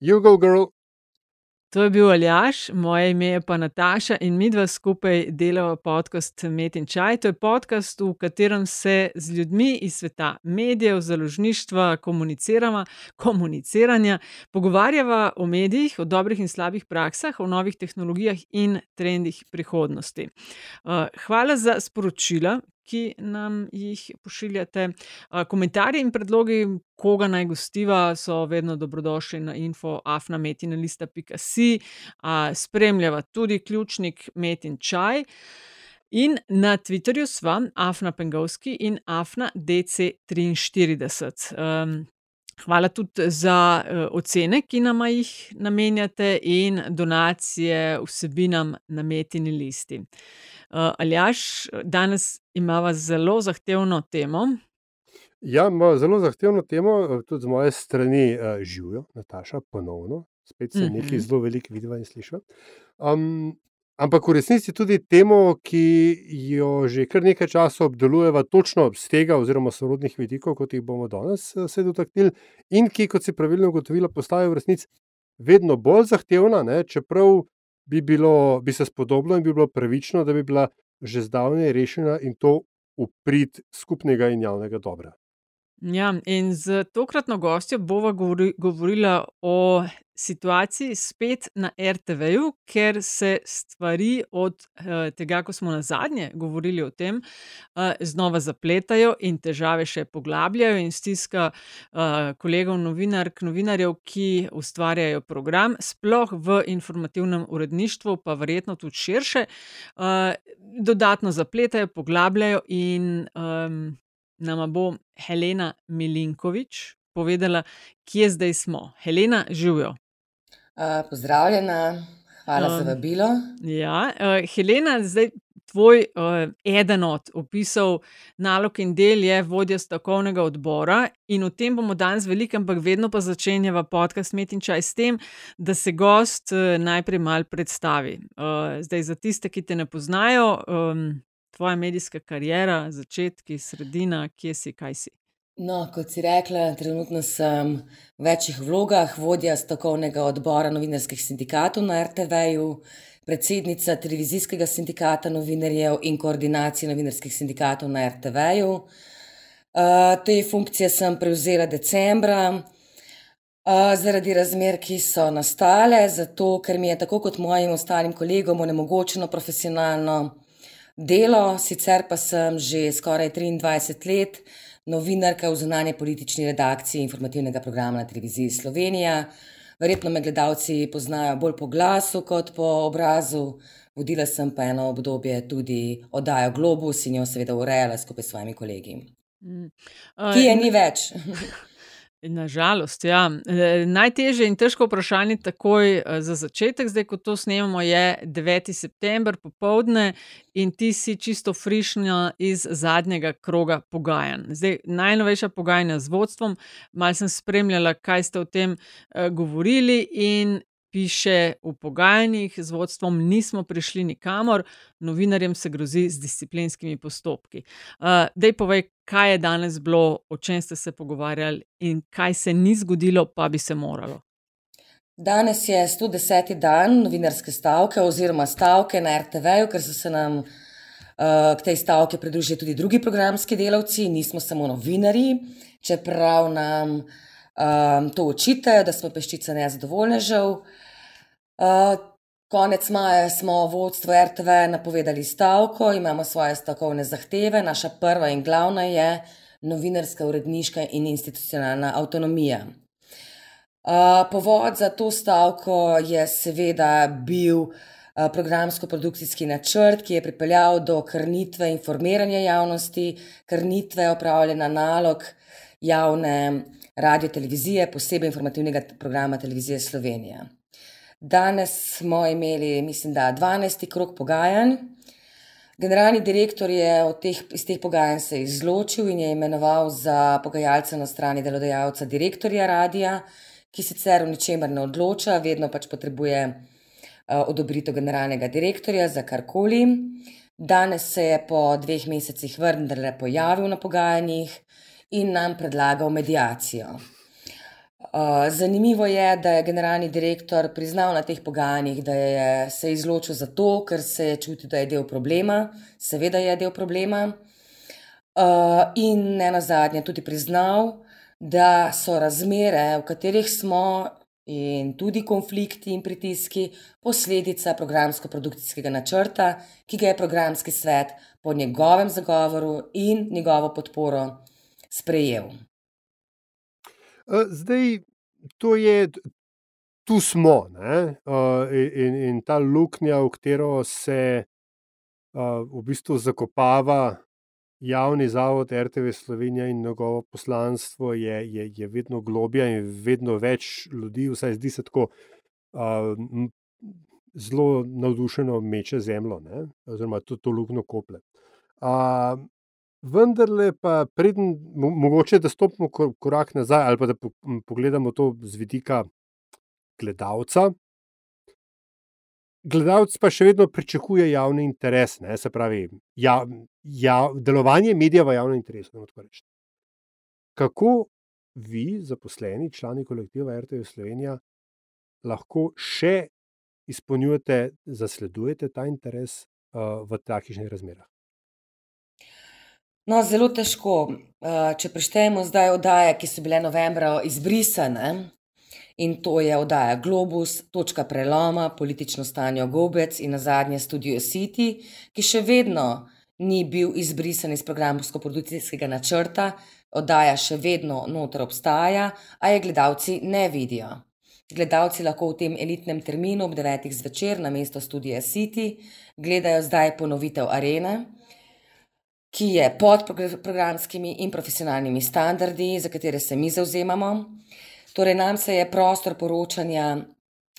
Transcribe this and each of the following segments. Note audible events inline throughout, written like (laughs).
You go, girl. To je bil Aljaš, moje ime je pa Nataša in mi dva skupaj delava podcast Met in Čaj. To je podcast, v katerem se z ljudmi iz sveta medijev, založništva, komuniciranja, pogovarjava o medijih, o dobrih in slabih praksah, o novih tehnologijah in trendih prihodnosti. hvala za sporočila, ki nam jih pošiljate. komentarji in predlogi, koga naj gostiva, so vedno dobrodošli na info afna metinalista pika si. spremljava tudi ključnik Met in čaj. In na Twitterju sva afna Pengovski in afna dc triinštirideset. hvala tudi za, ocene, ki nama jih namenjate, in donacije vsebinam na Metini listi. Aljaž, danes imava zelo zahtevno temo. Ja, imava zelo zahtevno temo, tudi z moje strani, živjo, Nataša, ponovno. Spet se nekaj zelo veliko vidiva in slišiva. ampak v resnici tudi temo, ki jo že kar nekaj časa obdelujeva točno s tega oziroma sorodnih vidikov, kot jih bomo danes, se dotaknili, in ki, kot si pravilno ugotovila, postaja v resnici vedno bolj zahtevna, ne, čeprav bi bilo, bi se spodobilo in bi bilo pravično, da bi bila že zdavnaj rešena, in to v prid skupnega in javnega dobra. Ja, in s tokratno gostjo bova govorila o situaciji spet na RTV-ju, ker se stvari od, tega, ko smo nazadnje govorili o tem, znova zapletajo in težave še poglabljajo in stiska, kolegov novinark, novinarjev, ki ustvarjajo program, sploh v informativnem uredništvu, pa verjetno tudi širše, dodatno zapletajo, poglabljajo in, nama bo Helena Milinković povedala, kje zdaj smo. Helena, živjo. pozdravljena, hvala za vabilo. Ja, Helena, zdaj tvoj, eden od opisov nalog in del je vodja stavkovnega odbora in o tem bomo danes veliko, ampak vedno pa začenjava podcast Met in čaj s tem, da se gost, najprej malo predstavi. zdaj za tiste, ki te ne poznajo, tvoja medijska kariera, začetki, sredina, kje si, kaj si? No, kot si rekla, trenutno sem v večih vlogah, vodja stavkovnega odbora novinarskih sindikatov na RTV-ju, predsednica televizijskega sindikata novinarjev in koordinacije novinarskih sindikatov na RTV-ju. te funkcije sem prevzela decembra, zaradi razmer, ki so nastale, zato ker mi je tako kot mojim ostalim kolegom onemogočeno profesionalno delo, sicer pa sem že skoraj triindvajset let novinarka v zunanjepolitični redakciji informativnega programa na Televiziji Slovenija. Verjetno me gledalci poznajo bolj po glasu kot po obrazu, vodila sem pa eno obdobje tudi oddajo Globus in jo seveda urejala skupaj s svojimi kolegi. Ki je ni več. (laughs) Na žalost, ja. najtežje in težko vprašanje takoj, za začetek, zdaj, ko to snemamo, je deveti september popoldne in ti si čisto frišna iz zadnjega kroga pogajanj. Zdaj, najnovejša pogajanja z vodstvom, malo sem spremljala, kaj ste o tem, govorili, in piše: "V pogajanjih z vodstvom nismo prišli nikamor, novinarjem se grozi z disciplinskimi postopki." daj povej, kaj je danes bilo, o čem ste se pogovarjali in kaj se ni zgodilo, pa bi se moralo? Danes je stodeseti dan novinarske stavke oziroma stavke na RTV-ju, ker so se nam, k tej stavki pridružili tudi drugi programski delavci, nismo samo novinarji, čeprav nam, to očitajo, da smo peščica nezadovoljnežev. Konec maja smo v vodstvu RTV-ja napovedali stavko, imamo svoje stavkovne zahteve, naša prva in glavna je novinarska, uredniška in institucionalna avtonomija. povod za to stavko je seveda bil, programsko-produkcijski načrt, ki je pripeljal do krnitve informiranja javnosti, krnitve opravljanja nalog javne radiotelevizije, posebej informativnega programa Televizije Slovenija. Danes smo imeli, mislim, da dvanajsti krog pogajanj. Generalni direktor je teh, iz teh pogajanj se izločil in je imenoval za pogajalca na strani delodajalca direktorja radia, ki sicer o ničemer ne odloča, vedno pač potrebuje, odobritev generalnega direktorja za karkoli. Danes se je po dveh mesecih vendarle pojavil na pogajanjih in nam predlagal mediacijo. Zanimivo je, da je generalni direktor priznal na teh pogajanjih, da je se izločil zato, ker se je čutil, da je del problema. Seveda je del problema. In ne na zadnje tudi priznal, da so razmere, v katerih smo, in tudi konflikti in pritiski, posledica programsko-produkcijskega načrta, ki ga je programski svet po njegovem zagovoru in njegovo podporo sprejel. Zdaj, to je, tu smo, in, in ta luknja, v katero se v bistvu zakopava javni zavod RTV Slovenija in njegovo poslanstvo, je, je, je vedno globlja in vedno več ljudi, vsaj zdi se tako, zelo navdušeno meče zemljo, oziroma tudi to luknjo koplje. Vendarle pa preden mogoče, da stopimo korak nazaj ali pa da pogledamo to z vidika gledalca. Gledalec pa še vedno pričakuje javni interes, ne, se pravi, delovanje medija v javnem interesu. Kako vi, zaposleni, člani kolektiva RTV Slovenija, lahko še izpolnjujete, zasledujete ta interes, v takšnih razmerah? No, zelo težko. če prištejemo zdaj oddaje, ki so bile novembra izbrisane, in to je oddaja Globus, Točka preloma, Politično stanje Gobec in nazadnje Studio City, ki še vedno ni bil izbrisan iz programsko-produkcijskega načrta, oddaja še vedno noter obstaja, a je gledalci ne vidijo. Gledalci lahko v tem elitnem terminu ob devetih zvečer namesto Studia City gledajo zdaj ponovitev Arene, ki je pod programskimi in profesionalnimi standardi, za katere se mi zavzemamo. Torej nam se je prostor poročanja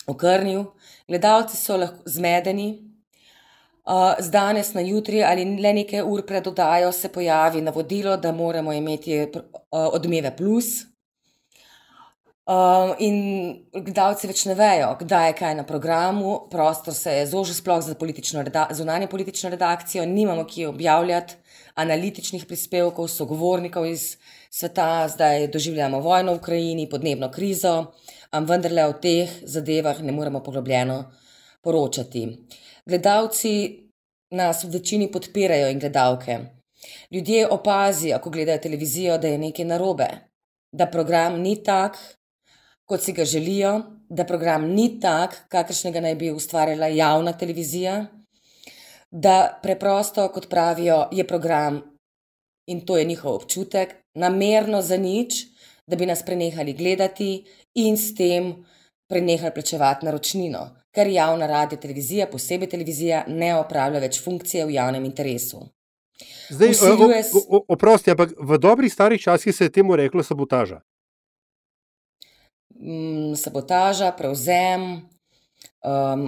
okrnil, gledalci so zmedeni, z danes na jutri ali le nekaj ur pred oddajo se pojavi navodilo, da moramo imeti Odmeve plus. in gledalci več ne vejo, kdaj je kaj na programu, prostor se je zožil, sploh za politično zunanjepolitično redakcijo, nimamo kje objavljati analitičnih prispevkov, sogovornikov iz sveta, zdaj doživljamo vojno v Ukrajini, podnebno krizo, vendarle o teh zadevah ne moremo poglobljeno poročati. Gledalci nas v večini podpirajo in gledalke. Ljudje opazijo, ko gledajo televizijo, da je nekaj narobe. Da program ni tak, kot si ga želijo, da program ni tak, kakršnega naj bi ustvarjala javna televizija, da preprosto, kot pravijo, je program, in to je njihov občutek, namerno zanič, da bi nas prenehali gledati in s tem prenehali plačevati naročnino. Ker javna radiotelevizija, posebej televizija, ne opravlja več funkcije v javnem interesu. Zdaj, oprosti, ampak v dobrih starih časih se je temu reklo sabotaža. sabotaža, prevzem,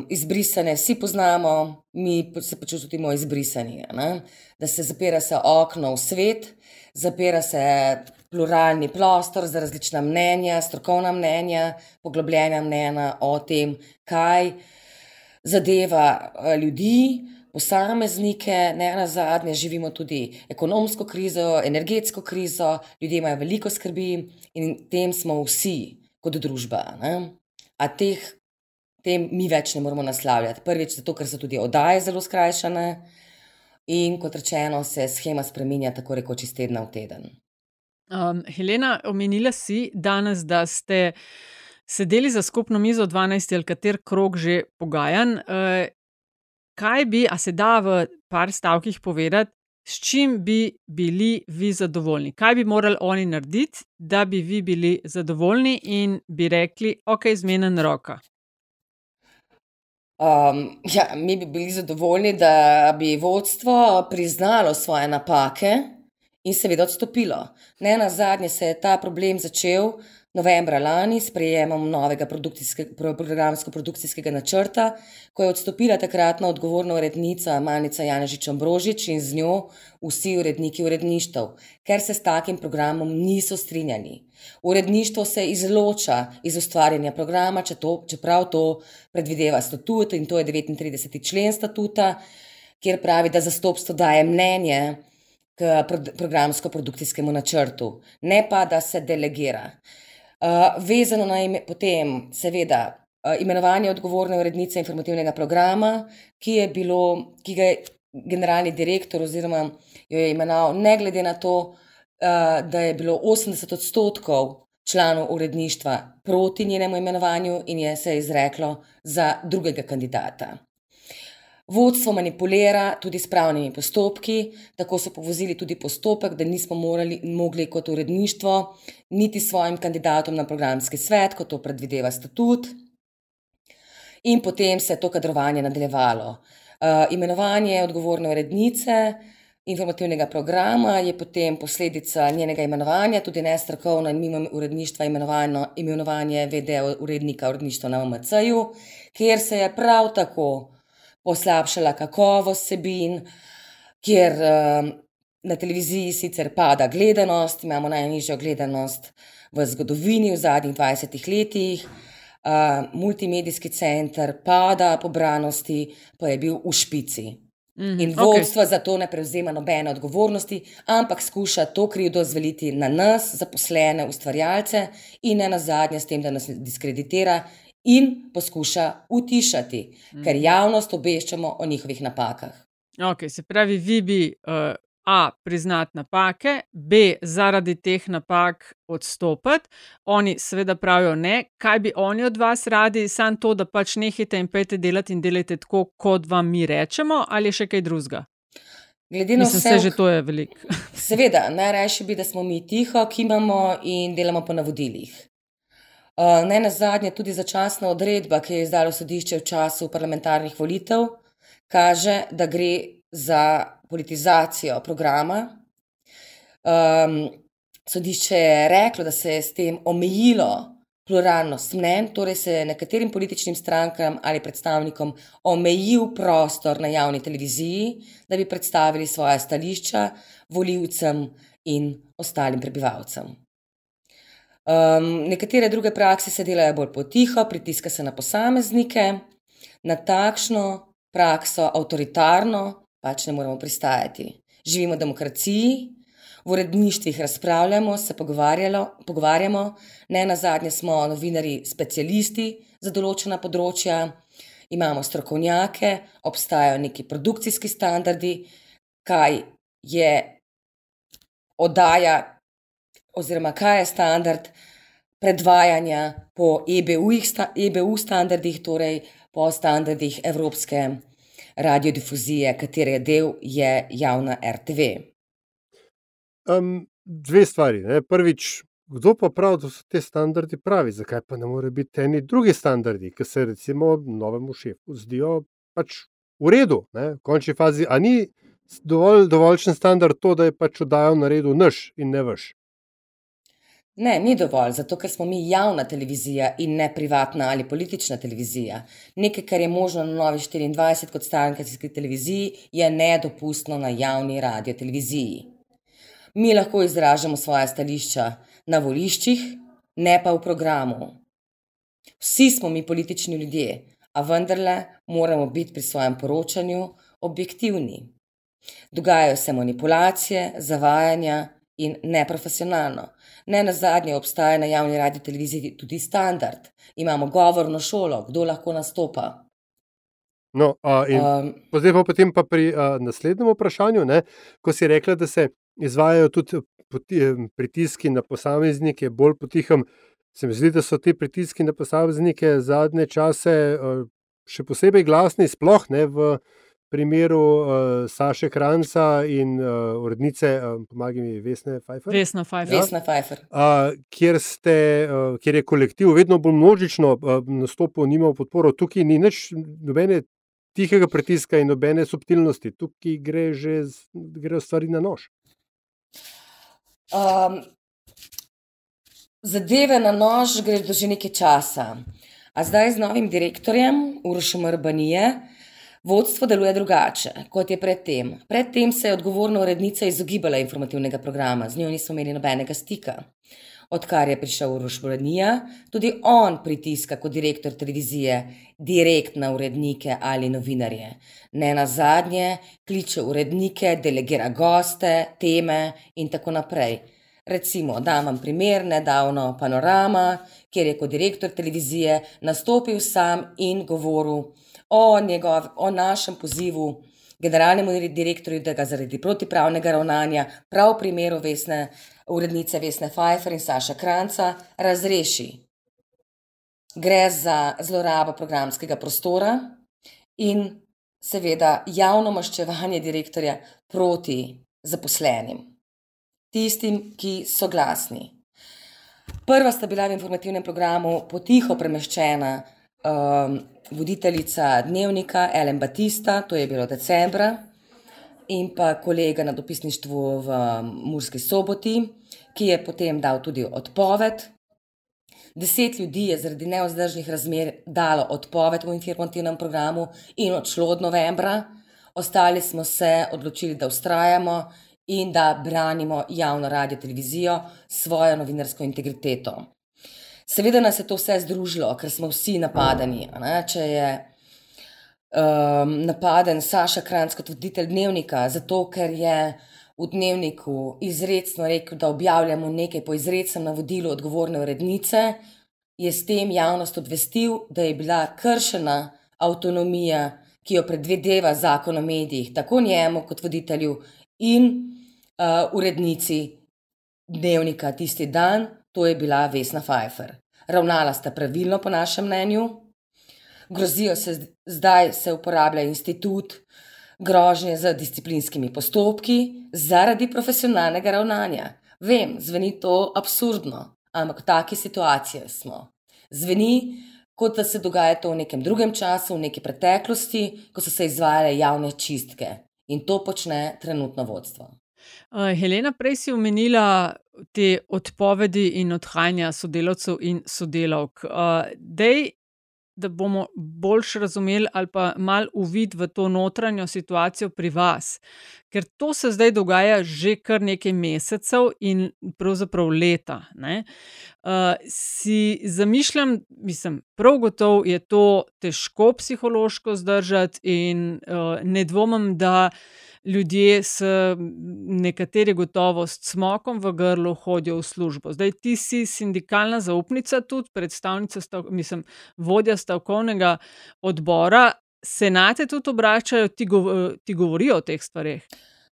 izbrisane vsi poznamo, mi se počutimo izbrisani, ne. Da se zapira se okno v svet, zapira se pluralni prostor za različna mnenja, strokovna mnenja, poglobljena mnenja o tem, kaj zadeva, ljudi, posameznike, nenazadnje živimo tudi ekonomsko krizo, energetsko krizo, ljudje imajo veliko skrbi in tem smo vsi kot družba, ne. A teh tem mi več ne moremo naslavljati. Prvič zato, ker so tudi oddaje zelo skrajšane, in kot rečeno, se shema spreminja tako rekoč iz tedna v teden. Helena, omenila si danes, da ste sedeli za skupno mizo dvanajsti ali kateri krog že pogajanj, kaj bi, a se da v par stavkih povedati, s čim bi bili vi zadovoljni? Kaj bi morali oni narediti, da bi vi bili zadovoljni in bi rekli: "Okej, zmenjena roka." Ja, mi bi bili zadovoljni, da bi vodstvo priznalo svoje napake in seveda odstopilo. Nenazadnje se je ta problem začel novembra lani s sprejemom novega programsko-produkcijskega načrta, ko je odstopila takratna odgovorna urednica Manica Janežič Ambrožič in z njo vsi uredniki uredništev, ker se s takim programom niso strinjali. Uredništvo se izloča iz ustvarjanja programa, če to, čeprav to predvideva statut, in to je devetintrideseti člen statuta, kjer pravi, da zastopstvo daje mnenje k programsko-produkcijskemu načrtu, ne pa da se delegira. Uh, vezano na ime, potem, seveda, uh, imenovanje odgovorne urednice informativnega programa, ki, je bilo, ki ga je generalni direktor oziroma jo je imenoval, ne glede na to, uh, da je bilo 80 odstotkov članov uredništva proti njenemu imenovanju in je se izreklo za drugega kandidata. Vodstvo manipulira tudi s pravnimi postopki, tako so povozili tudi postopek, da nismo morali, mogli kot uredništvo niti svojim kandidatom na programski svet, kot to predvideva statut. In potem se je to kadrovanje nadaljevalo. Uh, imenovanje odgovorne urednice informativnega programa je potem posledica njenega imenovanja, tudi ne strokovno in mimo uredništva imenovanje VD urednika uredništva na OMC-ju, kjer se je prav tako poslabšala kakovost sebin, kjer uh, na televiziji sicer pada gledanost, imamo najnižjo gledanost v zgodovini v zadnjih 20 letih, uh, multimedijski center pada po branosti, pa je bil v špici. Mm, in vodstvo okay. za to ne prevzema nobene odgovornosti, ampak skuša to krivdo zveliti na nas, zaposlene, ustvarjalce, in ne na zadnje s tem, da nas diskreditira in poskuša utišati, mm. ker javnost obveščamo o njihovih napakah. Okay, se pravi, vi bi uh, A. priznati napake, B. zaradi teh napak odstopiti. Oni seveda pravijo ne, kaj bi oni od vas radi, samo to, da pač nehite in pejte delati in delajte tako, kot vam mi rečemo, ali še kaj drugega. Glede na vse, že to je veliko. seveda, najrajši bi, da smo mi tiho, ki imamo in delamo po navodilih. Uh, ne na zadnje, tudi začasna odredba, ki je izdalo sodišče v času parlamentarnih volitev, kaže, da gre za politizacijo programa. Um, sodišče je reklo, da se je s tem omejilo pluralnost mnen, torej se je nekaterim političnim strankam ali predstavnikom omejil prostor na javni televiziji, da bi predstavili svoje stališča voljivcem in ostalim prebivalcem. Um, nekatere druge prakse se delajo bolj potiho, pritiska se na posameznike, na takšno prakso, avtoritarno, pač ne moremo pristajati. Živimo v demokraciji, v uredništvih razpravljamo, se pogovarjamo, ne na zadnje smo novinari, specialisti za določena področja, imamo strokovnjake, obstajajo neki produkcijski standardi, kaj je oddaja, oziroma kaj je standard predvajanja po EBU, EBU standardih, torej po standardih Evropske radiodifuzije, katere del je javna RTV? Um, dve stvari. Ne. Prvič, kdo pa pravi, da so ti standardi pravi, zakaj pa ne more biti eni drugi standardi, ki se recimo novemu šefu zdijo pač v redu, ne. v končni fazi. A ni dovolj, dovoljšen standard to, da je pač oddajal na redu naš in ne vaš? Ne, ni dovolj, zato ker smo mi javna televizija in ne privatna ali politična televizija. Nekaj, kar je možno na Novi 24 kot strankarski televiziji, je nedopustno na javni radio televiziji. Mi lahko izražamo svoje stališča na voliščih, ne pa v programu. Vsi smo mi politični ljudje, a vendarle moramo biti pri svojem poročanju objektivni. Dogajajo se manipulacije, zavajanja in neprofesionalno. Ne na zadnje obstaja na javni radio televiziji tudi standard. Imamo govorno šolo, kdo lahko nastopa. No, a, um, zdaj pa potem pa pri a, naslednjem vprašanju, ne, ko si rekla, da se izvajajo tudi poti, pritiski na posameznike, bolj potihem. Se mi zdi, da so ti pritiski na posameznike zadnje čase še posebej glasni, sploh ne v primeru uh, Saša Kranca in uh, urednice, uh, pomagaj mi, Vesne Pfeiffer. Vesna Pfeiffer. Ja? Vesna Pfeiffer. Uh, kjer, ste, uh, kjer je kolektiv vedno bolj množično uh, nastopil, nima podporo, tukaj ni nič nobene tihega pritiska in nobene subtilnosti, tukaj gre že gre stvari na nož. Um, zadeve na nož gre že nekaj časa. A zdaj z novim direktorjem Urošom Urbanije. Vodstvo deluje drugače kot je predtem. Predtem se je odgovorna urednica izogibala informativnega programa, z njo nismo imeli nobenega stika. Odkar je prišel Uroš Boranija, tudi on pritiska kot direktor televizije direkt na urednike ali novinarje. Ne na zadnje, kliče urednike, delegira goste, teme in tako naprej. Recimo, da vam primer nedavno panorama, kjer je kot direktor televizije nastopil sam in govoril o, njegov, o našem pozivu generalnemu direktorju, da ga zaradi protipravnega ravnanja, prav v primeru vesne, urednice Vesne Pfeiffer in Saša Kranca, razreši. Gre za zlorabo programskega prostora in seveda javno maščevanje direktorja proti zaposlenim, tistim, ki so glasni. Prva sta bila v informativnem programu potiho premeščena um, voditeljica dnevnika Ellen Batista, to je bilo decembra, in pa kolega na dopisništvu v Murski soboti, ki je potem dal tudi odpoved. Deset ljudi je zaradi neozdržnih razmer dalo odpoved v informativnem programu in odšlo od novembra. Ostali smo se odločili, da ustrajamo in da branimo javno radio televizijo, svojo novinarsko integriteto. Seveda nas je to vse združilo, ker smo vsi napadeni. Če je um, napaden Saša Kranc kot voditelj dnevnika, zato ker je v dnevniku izredno rekel, da objavljamo nekaj po izrednem navodilu odgovorne urednice, je s tem javnost obvestil, da je bila kršena avtonomija, ki jo predvedeva zakon o medijih, tako njemu kot voditelju in uh, urednici dnevnika tisti dan, to je bila Vesna Pfeiffer. Ravnala sta pravilno, po našem mnenju. Grozijo se, zdaj se uporablja institut grožnje z disciplinskimi postopki zaradi profesionalnega ravnanja. Vem, zveni to absurdno, ampak v taki situaciji smo. Zveni, kot da se dogaja to v nekem drugem času, v neki preteklosti, ko so se izvajale javne čistke in to počne trenutno vodstvo. Uh, Helena, prej si omenila te odpovedi in odhajanja sodelavcev in sodelavk. Uh, dej, da bomo bolj razumeli ali pa mal uvid v to notranjo situacijo pri vas, ker to se zdaj dogaja že kar nekaj mesecev in pravzaprav leta. Uh, si zamišljam, mislim, prav gotovo je to težko psihološko zdržati, in uh, ne dvomim, da ljudje s nekateri gotovo s smokom v grlu hodijo v službo. Zdaj ti si sindikalna zaupnica, tudi predstavnica, stav, mislim, vodja stavkovnega odbora. Senate tudi obračajo, ti, gov ti govorijo o teh stvareh.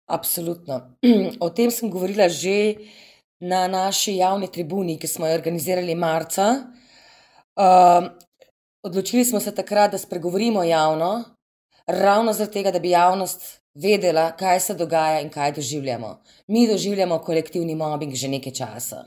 Absolutno. (clears throat) O tem sem govorila že na naši javni tribuni, ki smo jo organizirali marca. Uh, odločili smo se takrat, da spregovorimo javno, ravno zato, da bi javnost vedela, kaj se dogaja in kaj doživljamo. Mi doživljamo kolektivni mobbing že nekaj časa.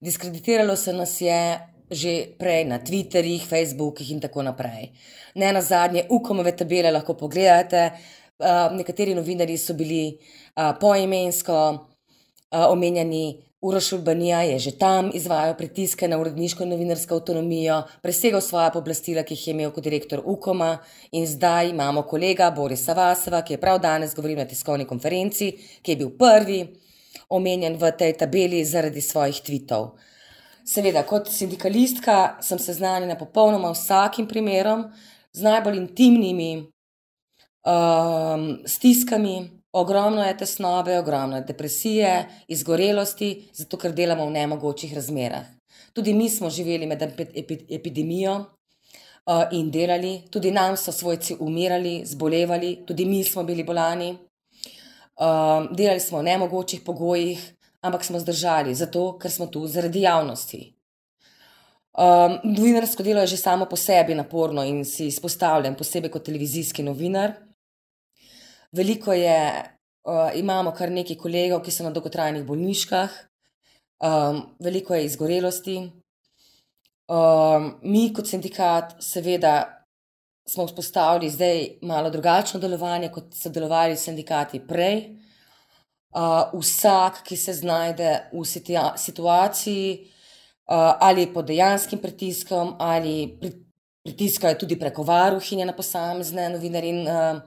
Diskreditiralo se nas je že prej na Twitterjih, Facebookih in tako naprej. Ne na zadnje, ukomove tabele lahko pogledate. Uh, nekateri novinari so bili uh, poimensko uh, omenjeni, Uroš Urbanija je že tam izvajal pritiske na uredniško in novinarsko avtonomijo, presegal svoje pooblastila, ki jih je imel kot direktor UKOM-a, in zdaj imamo kolega Borisa Vaseva, ki je prav danes govoril na tiskovni konferenci, ki je bil prvi omenjen v tej tabeli zaradi svojih tvitev. Seveda, kot sindikalistka sem seznanjena popolnoma vsakim primerom z najbolj intimnimi um, stiskami. Ogromno je tesnobe, ogromno je depresije, izgorelosti, zato ker delamo v nemogočih razmerah. Tudi mi smo živeli med epidemijo uh, in delali, tudi nam so svojci umirali, zbolevali, tudi mi smo bili bolani. Uh, delali smo v nemogočih pogojih, ampak smo zdržali, zato ker smo tu zaradi javnosti. Um, novinarsko delo je že samo po sebi naporno in si izpostavljen, posebej kot televizijski novinar. Veliko je, uh, imamo kar nekaj kolegov, ki so na dolgotrajnih bolniškah, um, veliko je izgorelosti. Um, mi, kot sindikat, seveda, smo vzpostavili zdaj malo drugačno delovanje, kot so delovali sindikati prej. Uh, vsak, ki se znajde v situaciji, uh, ali pod dejanskim pritiskom, ali pritiskajo tudi preko varuhinje na posamezne novinarje in uh,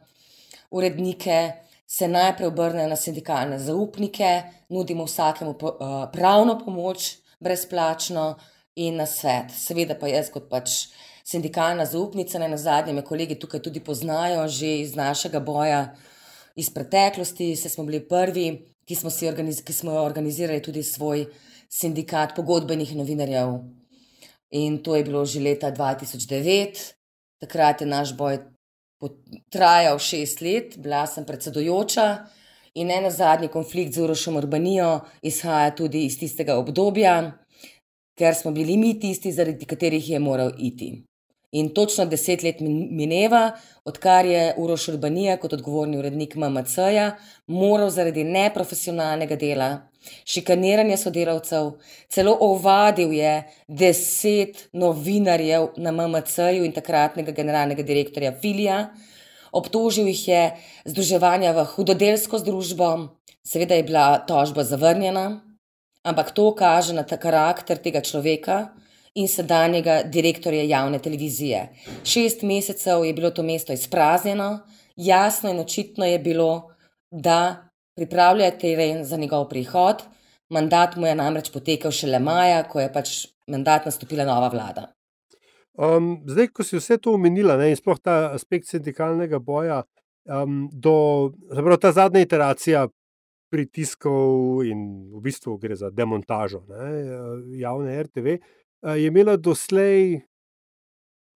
urednike, se najprej obrnejo na sindikalne zaupnike, nudimo vsakemu uh, pravno pomoč, brezplačno in na svet. Seveda pa jaz, kot pač sindikalna zaupnica, na zadnje, me kolegi tukaj tudi poznajo, že iz našega boja iz preteklosti, se smo bili prvi, ki smo, organiz ki smo organizirali tudi svoj sindikat pogodbenih novinarjev. In to je bilo že leta 2009. Takrat je naš boj trajal šest let, bila sem predsedujoča in ena zadnji konflikt z Urošom Urbanijo izhaja tudi iz tistega obdobja, ker smo bili mi tisti, zaradi katerih je moral iti. In točno deset let mineva, odkar je Uroš Urbanija kot odgovorni urednik MMC-ja moral zaradi neprofesionalnega dela, šikaniranja sodelavcev, celo ovadil je deset novinarjev na MMC-ju in takratnega generalnega direktorja Filija, obtožil jih je združevanja v hudodelsko združbo, seveda je bila tožba zavrnjena, ampak to kaže na ta karakter tega človeka, in sedanjega direktorja javne televizije. Šest mesecev je bilo to mesto izpraznjeno, jasno in očitno je bilo, da pripravljajo teren za njegov prihod. Mandat mu je namreč potekel šele maja, ko je pač mandat nastopila nova vlada. Um, zdaj, ko si vse to omenila, ne, in sploh ta aspekt sindikalnega boja, um, do zapravo, ta zadnja iteracija pritiskov in v bistvu gre za demontažo ne, javne RTV, je imela doslej,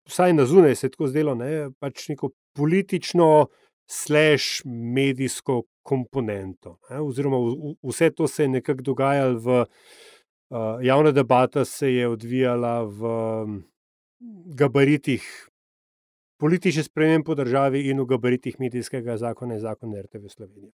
vsaj na zunaj se tako zdelo, ne, pač neko politično, slash medijsko komponento. Ne, oziroma, vse to se je nekako dogajalo v uh, javna debata, se je odvijala v gabaritih. Politične spremembe po državi in v gabaritih medijskega zakona in zakona RTV Slovenije.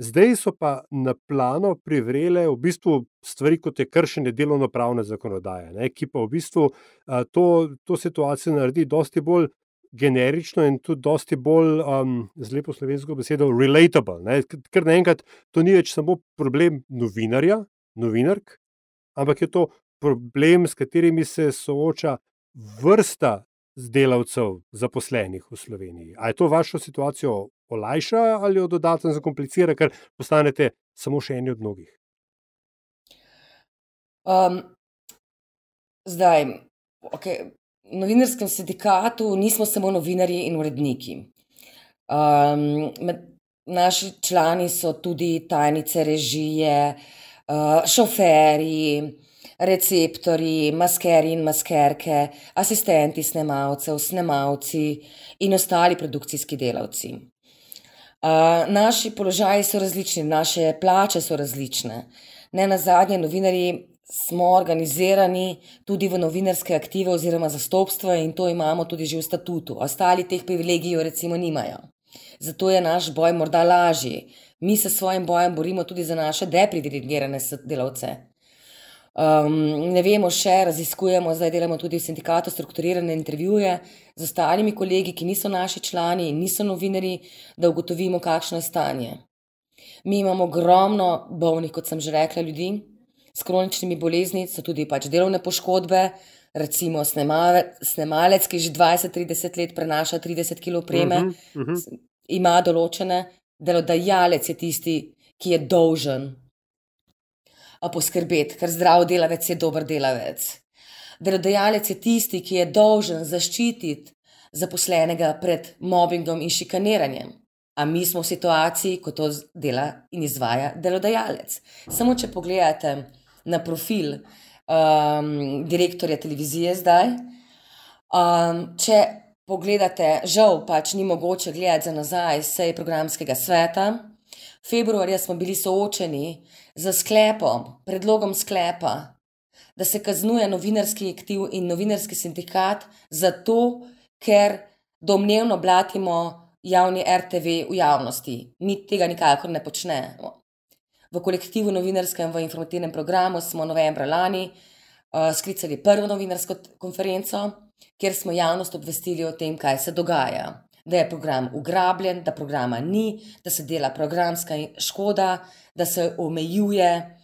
Zdaj so pa na plano privrele v bistvu stvari, kot je kršenje delovno-pravne zakonodaje, ne, ki pa v bistvu a, to, to situacijo naredi dosti bolj generično in tudi dosti bolj, um, z lepo slovensko besedo, relatable. Ne, ker naenkrat to ni več samo problem novinarja, novinark, ampak je to problem, s katerimi se sooča vrsta delavcev, zaposlenih v Sloveniji. Ali je to vašo situacijo olajša ali jo dodatno zakomplicira, ker postanete samo še eni od mnogih? Um, zdaj, okay. v novinarskem sindikatu nismo samo novinarji in uredniki. Um, med, naši člani so tudi tajnice režije, uh, šoferji, receptori, maskeri in maskerke, asistenti snemalcev, snemalci in ostali produkcijski delavci naši položaji so različni, naše plače so različne. Ne na zadnje, novinari smo organizirani tudi v novinarske aktive oziroma zastopstva in to imamo tudi že v statutu. Ostali teh privilegijev recimo nimajo. Zato je naš boj morda lažji. Mi se s svojim bojem borimo tudi za naše deprivilegirane delavce, Um, ne vemo še, raziskujemo, zdaj delamo tudi v sindikatu strukturirane intervjuje z ostalimi kolegi, ki niso naši člani in niso novinari, da ugotovimo, kakšno je stanje. Mi imamo ogromno bolnih, kot sem že rekla, ljudi s kroničnimi bolezni, so tudi pač delovne poškodbe. Recimo snemalec, snemalec ki že 20-30 let prenaša 30 kg preme, uh -huh, uh -huh. ima določene, delodajalec je tisti, ki je dolžen poskrbeti, ker zdrav delavec je dober delavec. Delodajalec je tisti, ki je dolžen zaščititi zaposlenega pred mobbingom in šikaniranjem. A mi smo v situaciji, ko to dela in izvaja delodajalec. Samo če pogledate na profil um, direktorja televizije zdaj, um, če pogledate, žal pač ni mogoče gledati za nazaj sej programskega sveta. Februarja smo bili soočeni z sklepom, predlogom sklepa, da se kaznuje novinarski aktiv in novinarski sindikat zato, ker domnevno blatimo javni RTV v javnosti. Mi tega nikakor ne počnemo. V kolektivu novinarskem v informativnem programu smo novembra lani uh, sklicali prvo novinarsko konferenco, kjer smo javnost obvestili o tem, kaj se dogaja da je program ugrabljen, da programa ni, da se dela programska škoda, da se omejuje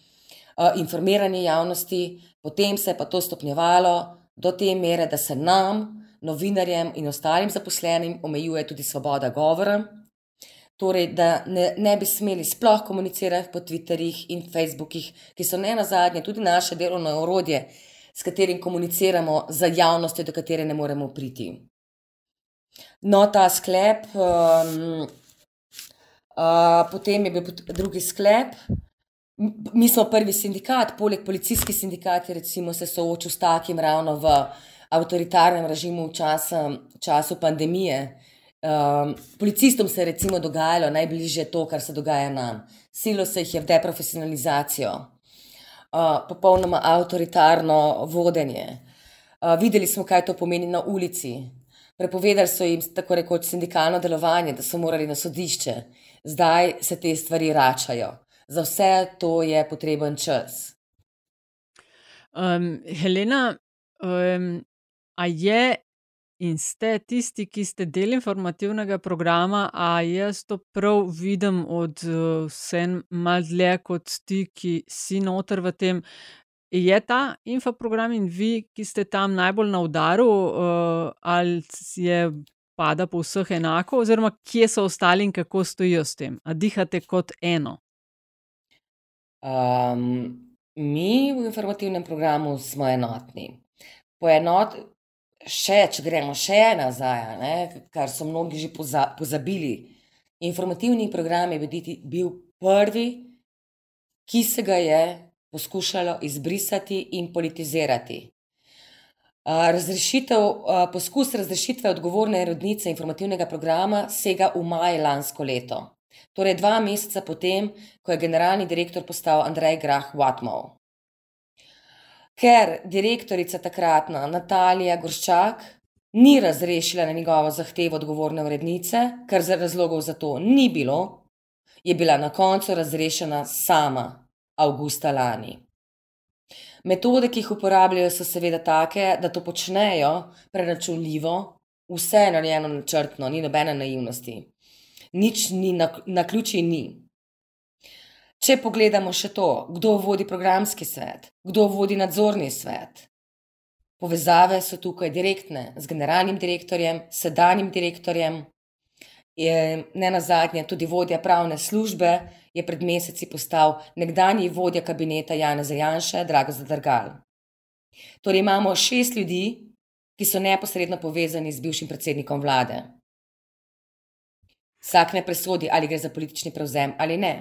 uh, informiranje javnosti, potem se je pa to stopnjevalo do te mere, da se nam, novinarjem in ostalim zaposlenim, omejuje tudi svoboda govora. Torej, da ne, ne bi smeli sploh komunicirati po Twitterjih in Facebookih, ki so ne na zadnje tudi naše delovno orodje, s katerim komuniciramo z javnostjo, do katere ne moremo priti. No, ta sklep um, Uh, potem je bil drugi sklep. Mi smo prvi sindikat, poleg policijskih sindikatov, recimo, se soočil s takim ravno v avtoritarnem režimu v času, času pandemije. Um, policistom se je recimo dogajalo najbližje to, kar se dogaja nam. Silo se jih je v deprofesionalizacijo, uh, popolnoma avtoritarno vodenje. Uh, videli smo, kaj to pomeni na ulici. Prepovedali so jim tako rekoč sindikalno delovanje, da so morali na sodišče. Zdaj se te stvari vračajo. Za vse to je potreben čas. Um, Helena, um, a je in ste tisti, ki ste del informativnega programa, a jaz to prav vidim od vse malo dlje kot ti, ki si noter v tem. Je ta infoprogram in vi, ki ste tam najbolj na udaru, uh, ali je pada po vseh enako, oziroma kje so ostali in kako stojijo s tem? A dihate kot eno? Um, mi v informativnem programu smo enotni. Poenot, še, če gremo še nazaj, ne, kar so mnogi že poza, pozabili. Informativni program je bil prvi, ki se ga je poskušalo izbrisati in politizirati. Razrešitev, poskus razrešitve odgovorne rodnice informativnega programa sega v maj lansko leto. Torej, dva meseca potem, ko je generalni direktor postal Andrej Grah Watmov ker direktorica takratna Natalija Gorščak ni razrešila na njegovo zahtevo odgovorne urednice, ker za razlogov za to ni bilo, je bila na koncu razrešena sama avgusta lani. Metode, ki jih uporabljajo, so seveda take, da to počnejo preračunljivo, vse je narejeno načrtno, ni nobene naivnosti. Nič ni na, na ključi ni. Če pogledamo še to, kdo vodi programski svet, kdo vodi nadzorni svet. Povezave so tukaj direktne z generalnim direktorjem, sedanjim direktorjem. Je, ne na zadnje, tudi vodja pravne službe je pred meseci postal nekdani vodja kabineta Jana Zajanša, Drago Zadrgal. Torej imamo šest ljudi, ki so neposredno povezani z bivšim predsednikom vlade. Vsak ne presodi, ali gre za politični prevzem ali ne.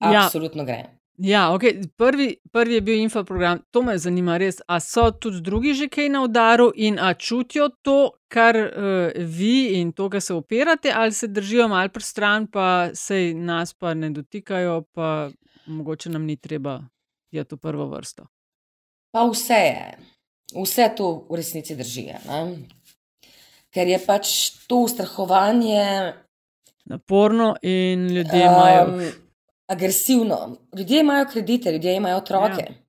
Ja. Absolutno ja. gre. Ja, okay. prvi, prvi je bil infoprogram, to me zanima res. A so tudi drugi že kaj na udaru in a čutijo to, kar uh, vi in to, kar se opirate, ali se držijo malo pri stran, pa se nas pa ne dotikajo, pa mogoče nam ni treba je to prvo vrsto. Pa vse je, vse to v resnici drži. Ne? Ker je pač to ustrahovanje naporno in ljudje imajo. Agresivno. Ljudje imajo kredite, ljudje imajo otroke. Ja.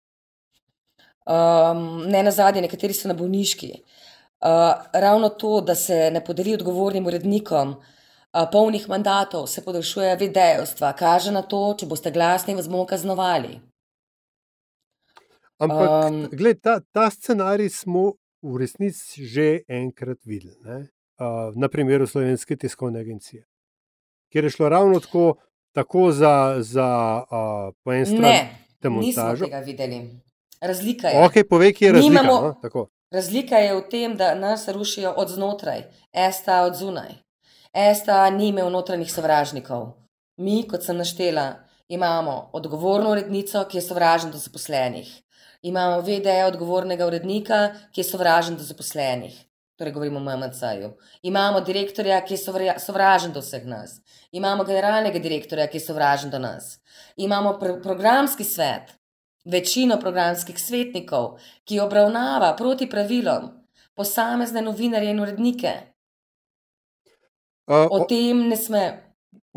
Um, ne na zadnje, nekateri so na bolniški. Uh, ravno to, da se ne podeli odgovornim urednikom uh, polnih mandatov, se podaljšuje videjstva, kaže na to, če boste glasni, vas bomo kaznovali. Ampak, um, gled, ta, ta scenarij smo v resnici že enkrat videli, uh, na primeru Slovenske tiskovne agencije, kjer je šlo ravno tako, tako za, za uh, po eni strani. Ne, nismo tega videli. Razlika je. Okay, povej, je razlika, Nimamo, no? razlika je v tem, da nas rušijo od znotraj, esta od zunaj. Esta ni imel notranjih sovražnikov. Mi, kot sem naštela, imamo odgovorno urednico, ki je sovražen do zaposlenih. Imamo VDE odgovornega urednika, ki je sovražen do zaposlenih torej govorimo o MMC-ju. Imamo direktorja, ki je sovražen do vseh nas. Imamo generalnega direktorja, ki je sovražen do nas. Imamo pr programski svet, večino programskih svetnikov, ki obravnava proti pravilom posamezne novinarje in urednike. Uh, o tem ne sme.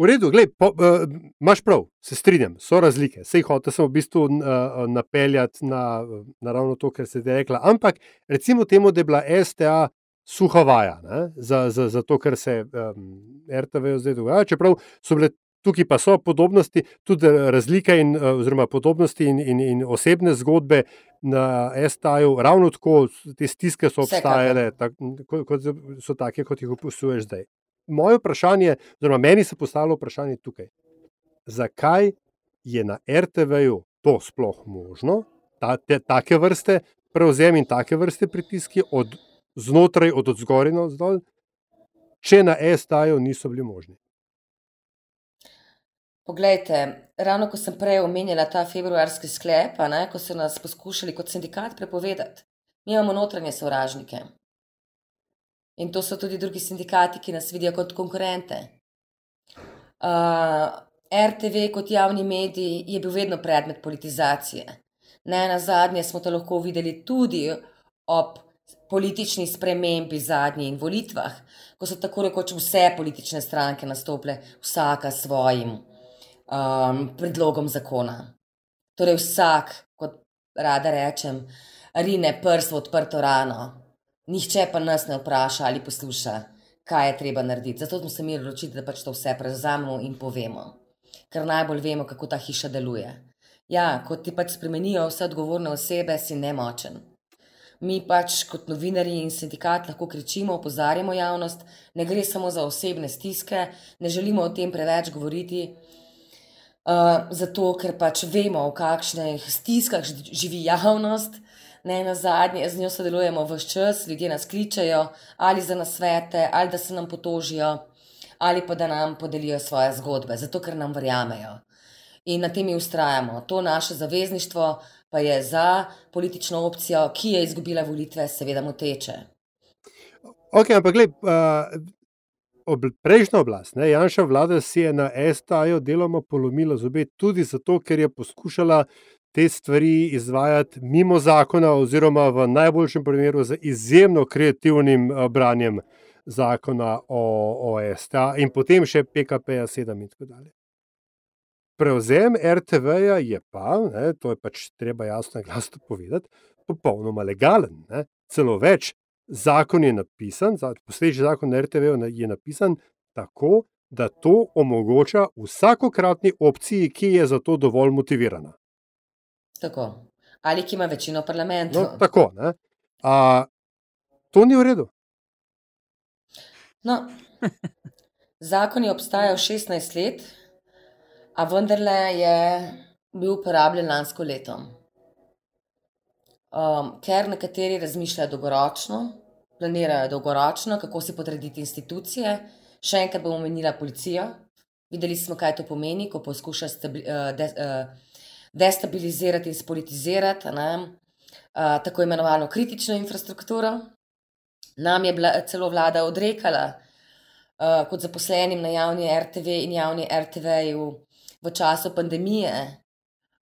V redu, gled, po, uh, imaš prav, se strinjam, so razlike. Sej hotel sem v bistvu uh, napeljati na, na ravno to, kar se je rekla. Ampak recimo temu, da je bila STA suha vaja ne, za, za, za to, kar se um, RTV zdaj dogaja. Čeprav so bile tukaj pa so podobnosti, tudi razlike in, oziroma podobnosti in, in, in osebne zgodbe na STA-ju, ravno tako te stiske so obstajale, tak, kot so take, kot jih opisuješ zdaj. Moje vprašanje, oziroma meni se postavlja vprašanje tukaj, zakaj je na RTV-ju to sploh možno, ta, te, take vrste prevzem in take vrste pritiski od znotraj, od zgoraj na vzdolj, če na STA-ju niso bili možni. Poglejte, ravno ko sem prej omenjala ta februarski sklep, ne, ko so nas poskušali kot sindikat prepovedati, mi imamo notranje sovražnike. In to so tudi drugi sindikati, ki nas vidijo kot konkurente. Uh, RTV kot javni medij je bil vedno predmet politizacije. Ne na zadnje smo to lahko videli tudi ob politični spremembi zadnjih volitvah, ko so tako rekoč vse politične stranke nastopile, vsaka s svojim um, predlogom zakona. Torej, vsak, kot rada rečem, rine prst v odprto rano, nihče pa nas ne vpraša ali posluša, kaj je treba narediti. Zato smo se mi odločili, da pač to vse prevzamemo in povemo, ker najbolj vemo, kako ta hiša deluje. Ja, ko ti pač spremenijo vse odgovorne osebe, si nemočen mi pač kot novinari in sindikat lahko kričimo, opozarjamo javnost, ne gre samo za osebne stiske, ne želimo o tem preveč govoriti, uh, zato ker pač vemo, v kakšnih stiskah živi javnost. Ne na zadnje, z njo sodelujemo vse čas, ljudje nas kličejo ali za nasvete, ali da se nam potožijo, ali pa da nam podelijo svoje zgodbe, zato ker nam verjamejo. In na tem mi ustrajamo. To naše zavezništvo, pa je za politično opcijo, ki je izgubila volitve, seveda moteče. Ok, ampak gled, uh, ob, prejšnja oblast, ne, Janša vlada si je na STA-ju deloma polomila zobe, tudi zato, ker je poskušala te stvari izvajati mimo zakona, oziroma v najboljšem primeru z izjemno kreativnim uh, branjem zakona o, o STA in potem še PKP-ja 7 in tako dalje. Prevzem RTV-ja je pa, ne, to je pač treba jasno in glasno povedati, popolnoma legalen. Ne. Celo več, zakon je napisan, posledični zakon na RTV-ju je napisan tako, da to omogoča vsakokratni opciji, ki je za to dovolj motivirana. Tako. Ali ki ima večino parlamentu. No, tako. A, to ni v redu. No, zakon je obstajal 16 let a vendarle je bil uporabljen lansko leto. Um, ker nekateri razmišljajo dolgoročno, planirajo dolgoročno, kako si podrediti institucije. Še enkrat bom omenila policijo. Videli smo, kaj to pomeni, ko poskuša stabi, uh, de, uh, destabilizirati in spolitizirati ne, uh, tako imenovano kritično infrastrukturo. Nam je bila celo vlada odrekala, kot zaposlenim na javni RTV in javni RTV-ju, v času pandemije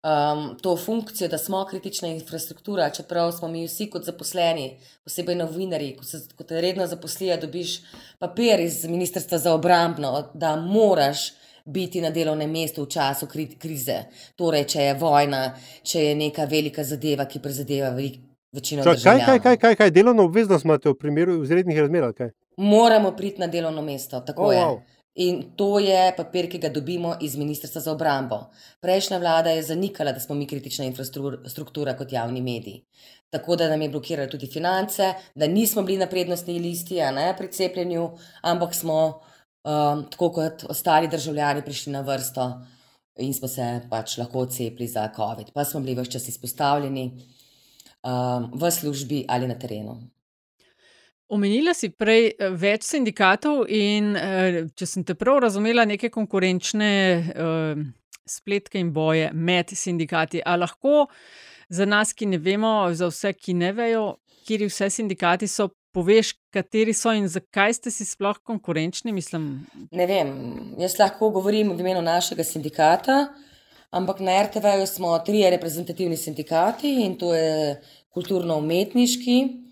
um, to funkcijo, da smo kritična infrastruktura, čeprav smo mi vsi kot zaposleni, posebej novinari, ko se kot redno zaposlijo, dobiš papir iz Ministrstva za obrambno, da moraš. Biti na delovnem mestu v času krize, torej, če je vojna, če je neka velika zadeva, ki prizadeva večino ljudi. Kaj, kaj, kaj, kaj, kaj delovno obveznost imate v primeru izrednih razmer? Moramo priti na delovno mesto. Tako oh, je. Wow. In to je papir, ki ga dobimo iz Ministrstva za obrambo. Prejšnja vlada je zanikala, da smo mi kritična infrastruktura kot javni mediji. Tako da nam je blokirala tudi finance, da nismo bili na prednostni listi, a ne pri cepljenju, ampak smo, um, tako kot ostali državljani, prišli na vrsto in smo se pač lahko cepili za COVID. Pa smo bili vse čas izpostavljeni um, v službi ali na terenu. Omenila si prej eh, več sindikatov, in eh, če sem te prav razumela, neke konkurenčne uh, spletke in boje med sindikati. A lahko za nas, ki ne vemo, za vse, ki ne vejo, kje vse sindikati so, poveš, kateri so in zakaj ste si sploh konkurenčni? Mislim? Ne vem. Jaz lahko govorim v imenu našega sindikata, ampak na RTV-ju smo trije reprezentativni sindikati in to je kulturno-umetniški.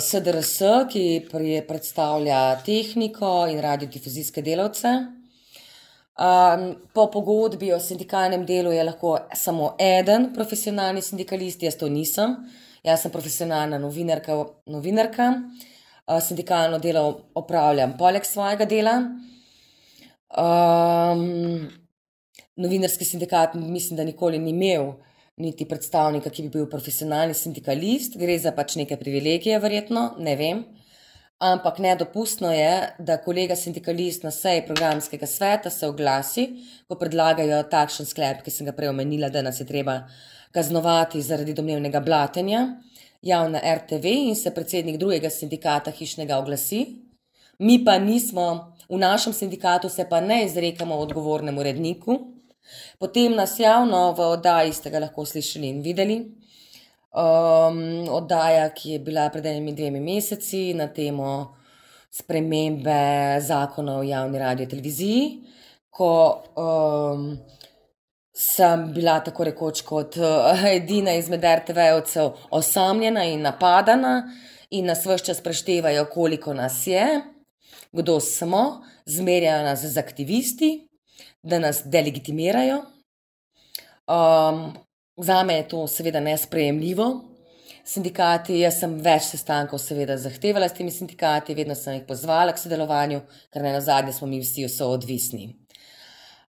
SDRS, ki predstavlja tehniko in radiodifuzijske delavce. Po pogodbi o sindikalnem delu je lahko samo eden profesionalni sindikalist, jaz to nisem. Jaz sem profesionalna novinarka. novinarka. Sindikalno delo opravljam poleg svojega dela. Um, novinarski sindikat, mislim, da nikoli ni imel uh, niti predstavnika, ki bi bil profesionalni sindikalist, gre za pač neke privilegije, verjetno, ne vem. Ampak nedopustno je, da kolega sindikalist na seji programskega sveta se oglasi, ko predlagajo takšen sklep, ki sem ga prej omenila, da nas je treba kaznovati zaradi domnevnega blatenja javna RTV in se predsednik drugega sindikata hišnega oglasi, mi pa nismo, v našem sindikatu se pa ne izrekamo odgovornemu uredniku. Potem nas javno v oddaji ste ga lahko slišali in videli. Um, oddaja, ki je bila pred enimi dvemi meseci na temo spremembe zakona o javni radio televiziji, ko um, sem bila tako rekoč kot uh, edina izmed RTV-ovcev osamljena in napadana in nas vse čas preštevajo, koliko nas je, kdo smo, zmerjajo nas z aktivisti, da nas delegitimirajo. Um, za me je to seveda nesprejemljivo. Sindikati, jaz sem več sestankov seveda zahtevala s temi sindikati, vedno sem jih pozvala k sodelovanju, ker na zadnje smo mi vsi odvisni.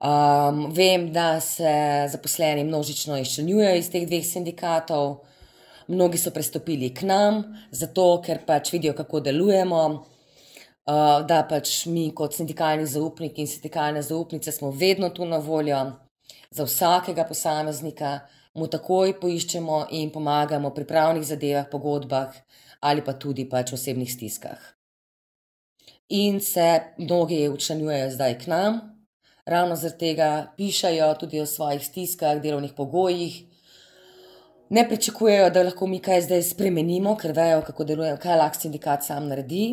Um, vem, da se zaposleni množično izčrnjujejo iz teh dveh sindikatov, mnogi so prestopili k nam, zato ker pač vidijo, kako delujemo, uh, da pač mi, kot sindikalni zaupniki in sindikalne zaupnice, smo vedno tu na voljo za vsakega posameznika, mu takoj poiščemo in pomagamo pri pravnih zadevah, pogodbah ali pa tudi pač osebnih stiskah. In se mnogi učlanjujejo zdaj k nam ravno zaradi tega pišajo tudi o svojih stiskah, delovnih pogojih. Ne pričakujejo, da lahko mi kaj zdaj spremenimo, ker vejo, kako deluje, kaj lahko sindikat sam naredi,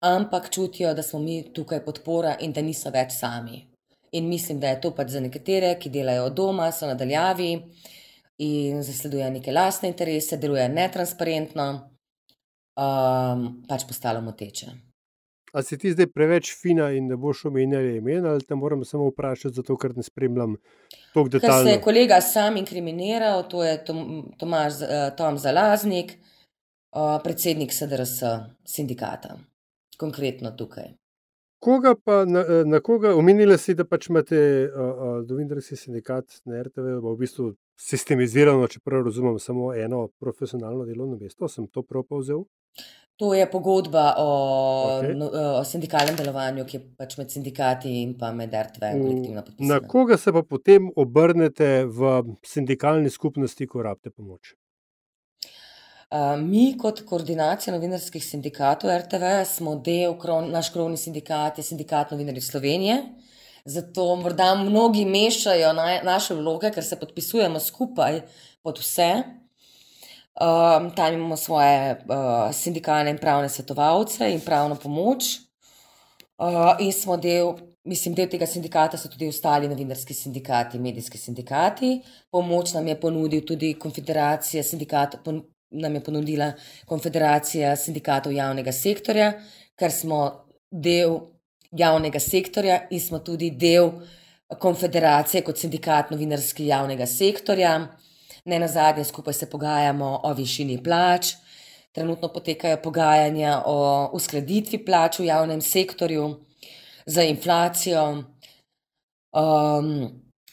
ampak čutijo, da smo mi tukaj podpora in da niso več sami. In mislim, da je to pač za nekatere, ki delajo od doma, so nadaljavi in zasledujejo neke lastne interese, delujejo netransparentno, um, pač postalo moteče. Ali si ti zdaj preveč fina in ne boš omenjala imen, ali te moram samo vprašati, zato ker ne spremljam tako detaljno? Ker se je kolega sam inkriminiral, to je Tomaž eh, Tom Zalaznik, eh, predsednik SDRS sindikata, konkretno tukaj. Koga pa, na, eh, na koga, omenila si, da pač imate novinarski sindikat na RTV, v bistvu sistemizirano, čeprav razumem, samo eno profesionalno delovno mesto, sem to prav povzel? To je pogodba o, okay. no, o sindikalnem delovanju, ki je pač med sindikati in pa med RTV in kolektivno podpisano. Na koga se pa potem obrnete v sindikalni skupnosti, ko rabite pomoč? Uh, mi, kot koordinacija novinarskih sindikatov RTV, smo del, kron, naš krovni sindikat je sindikat novinarjev Slovenije. Zato morda mnogi mešajo na, naše vloge, ker se podpisujemo skupaj pod vse. Um, tam imamo svoje uh, sindikalne in pravne svetovalce in pravno pomoč. Uh, in smo del, mislim, del tega sindikata so tudi ostali novinarski sindikati, medijski sindikati. Pomoč nam je ponudil tudi konfederacija sindikatov, nam je ponudila konfederacija sindikatov javnega sektorja, ker smo del javnega sektorja in smo tudi del konfederacije kot sindikat novinarski javnega sektorja. Ne na zadnje, skupaj se pogajamo o višini plač, trenutno potekajo pogajanja o uskladitvi plač v javnem sektorju za inflacijo um,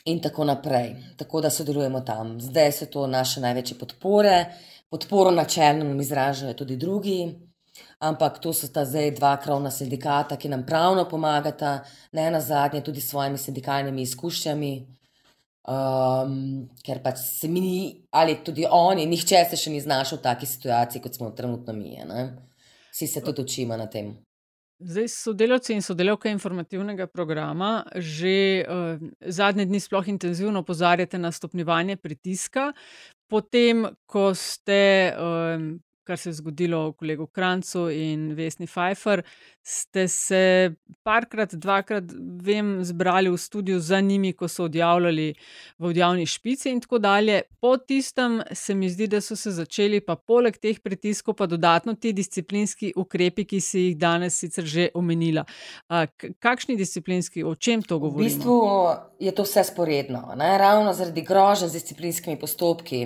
in tako naprej. Tako da sodelujemo tam. Zdaj so to naše največje podpore. Podporo načelno nam izražajo tudi drugi, ampak to so ta zdaj dva krovna sindikata, ki nam pravno pomagata, ne na zadnje, tudi s svojimi sindikalnimi izkušnjami. Um, ker pač se mi, ali tudi oni, nihče se še ni znašel v taki situaciji, kot smo trenutno mi. Ne? Vsi se tudi učimo na tem. Zdaj, sodelavci in sodelavke informativnega programa že uh, zadnje dni sploh intenzivno opozarjate na stopnjevanje pritiska. Potem, ko ste um, kar se je zgodilo kolegu Krancu in Vesni Pfeiffer, ste se parkrat, dvakrat, vem, zbrali v studiu za njimi, ko so odjavljali v odjavni špici in tako dalje. Po tistem se mi zdi, da so se začeli, pa poleg teh pritiskov, pa dodatno ti disciplinski ukrepi, ki si jih danes sicer že omenila. Kakšni disciplinski, o čem to govorimo? V bistvu je to vse sporedno. Ne? Ravno zaradi grožen z disciplinskimi postopki.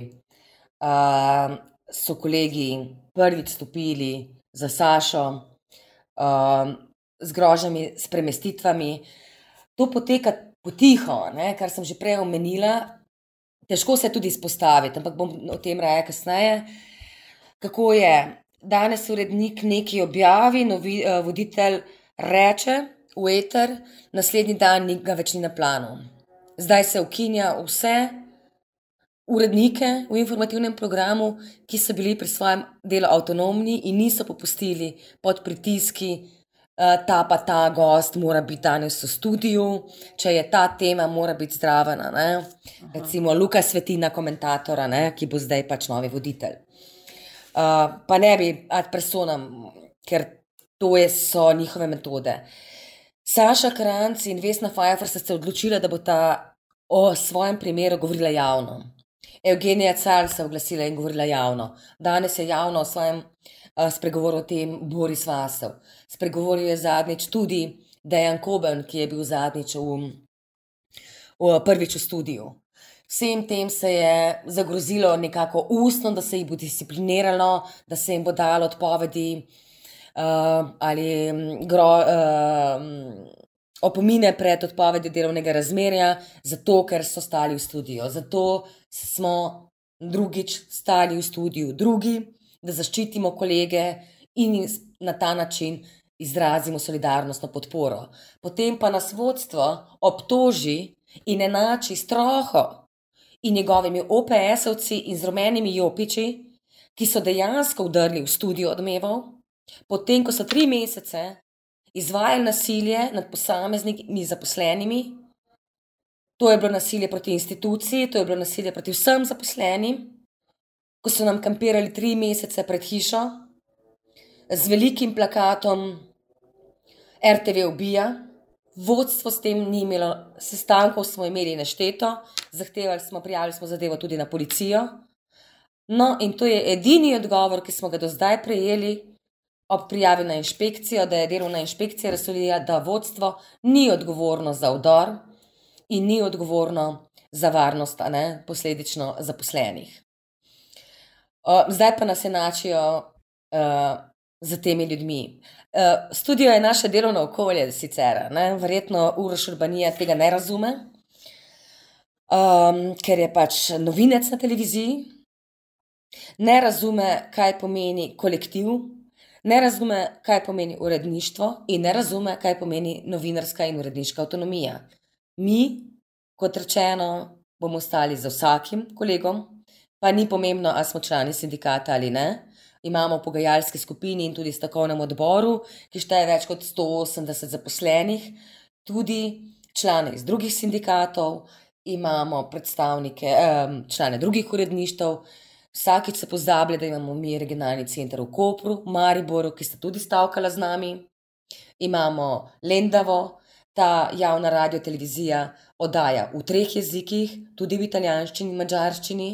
Uh, so kolegi prvič stopili za Sašo um, z grožnjami, s premestitvami. To poteka potiho, ne, kar sem že prej omenila. Težko se tudi izpostaviti, ampak bom o tem rekel kasneje. Kako je danes urednik nekaj objavi, novi, uh, voditelj reče v eter, naslednji dan ga več ni na planu. Zdaj se ukinja vse, urednike v informativnem programu, ki so bili pri svojem delu avtonomni in niso popustili pod pritiski ta pa ta gost mora biti danes v studiu, če je ta tema, mora biti zdravena. Recimo Luka Svetina, komentatora, ne? ki bo zdaj pač novi voditelj. Uh, pa ne bi ad personam, ker to je, so njihove metode. Saša Kranc in Vesna Fajfer sta se odločila, da bo ta o svojem primeru govorila javno. Evgenija Car se je oglasila in govorila javno. Danes je javno o svojem uh, spregovoru o tem Boris Vasov. Spregovoril je zadnjič tudi Dejan Koben, ki je bil zadnjič v, v prvič v studiu. Vsem tem se je zagrozilo nekako ustno, da se jih bo discipliniralo, da se jim bo dalo odpovedi uh, ali gro, uh, opomine pred odpovedjo delovnega razmerja, zato ker so stali v studiu. Zato smo drugič stali v studiu, drugi, da zaščitimo kolege in na ta način izrazimo solidarnostno podporo. Potem pa nas vodstvo obtoži in enači s troho in njegovimi OPS-ovci in z rumenimi jopiči, ki so dejansko vdrli v studio odmevov, potem ko so tri mesece izvajali nasilje nad posameznimi zaposlenimi. To je bilo nasilje proti instituciji, to je bilo nasilje proti vsem zaposlenim, ko so nam kampirali tri mesece pred hišo z velikim plakatom RTV ubija. Vodstvo s tem ni imelo sestankov, smo imeli nešteto, zahtevali smo, prijavili smo zadevo tudi na policijo. No, in to je edini odgovor, ki smo ga do zdaj prejeli, ob prijavi na inšpekcijo, da je delovna inšpekcija razsolila, da vodstvo ni odgovorno za vdor in ni odgovorno za varnost, ne, posledično zaposlenih. Zdaj pa nas enačijo uh, z temi ljudmi. Uh, studio je naše delovno okolje, sicer, ne, verjetno Uroš Urbanija tega ne razume, um, ker je pač novinec na televiziji, ne razume, kaj pomeni kolektiv, ne razume, kaj pomeni uredništvo in ne razume, kaj pomeni novinarska in uredniška avtonomija. Mi, kot rečeno, bomo stali za vsakim kolegom, pa ni pomembno, ali smo člani sindikata ali ne. Imamo v pogajalski skupini in tudi strokovnem odboru, ki šteje več kot 180 zaposlenih, tudi člane iz drugih sindikatov, imamo predstavnike, člane drugih uredništv, Vsakič se pozablja, da imamo mi regionalni center v Kopru, Mariboru, ki sta tudi stavkala z nami. Imamo Lendavo, ta javna radio televizija oddaja v treh jezikih, tudi v italijanščini in mačarščini.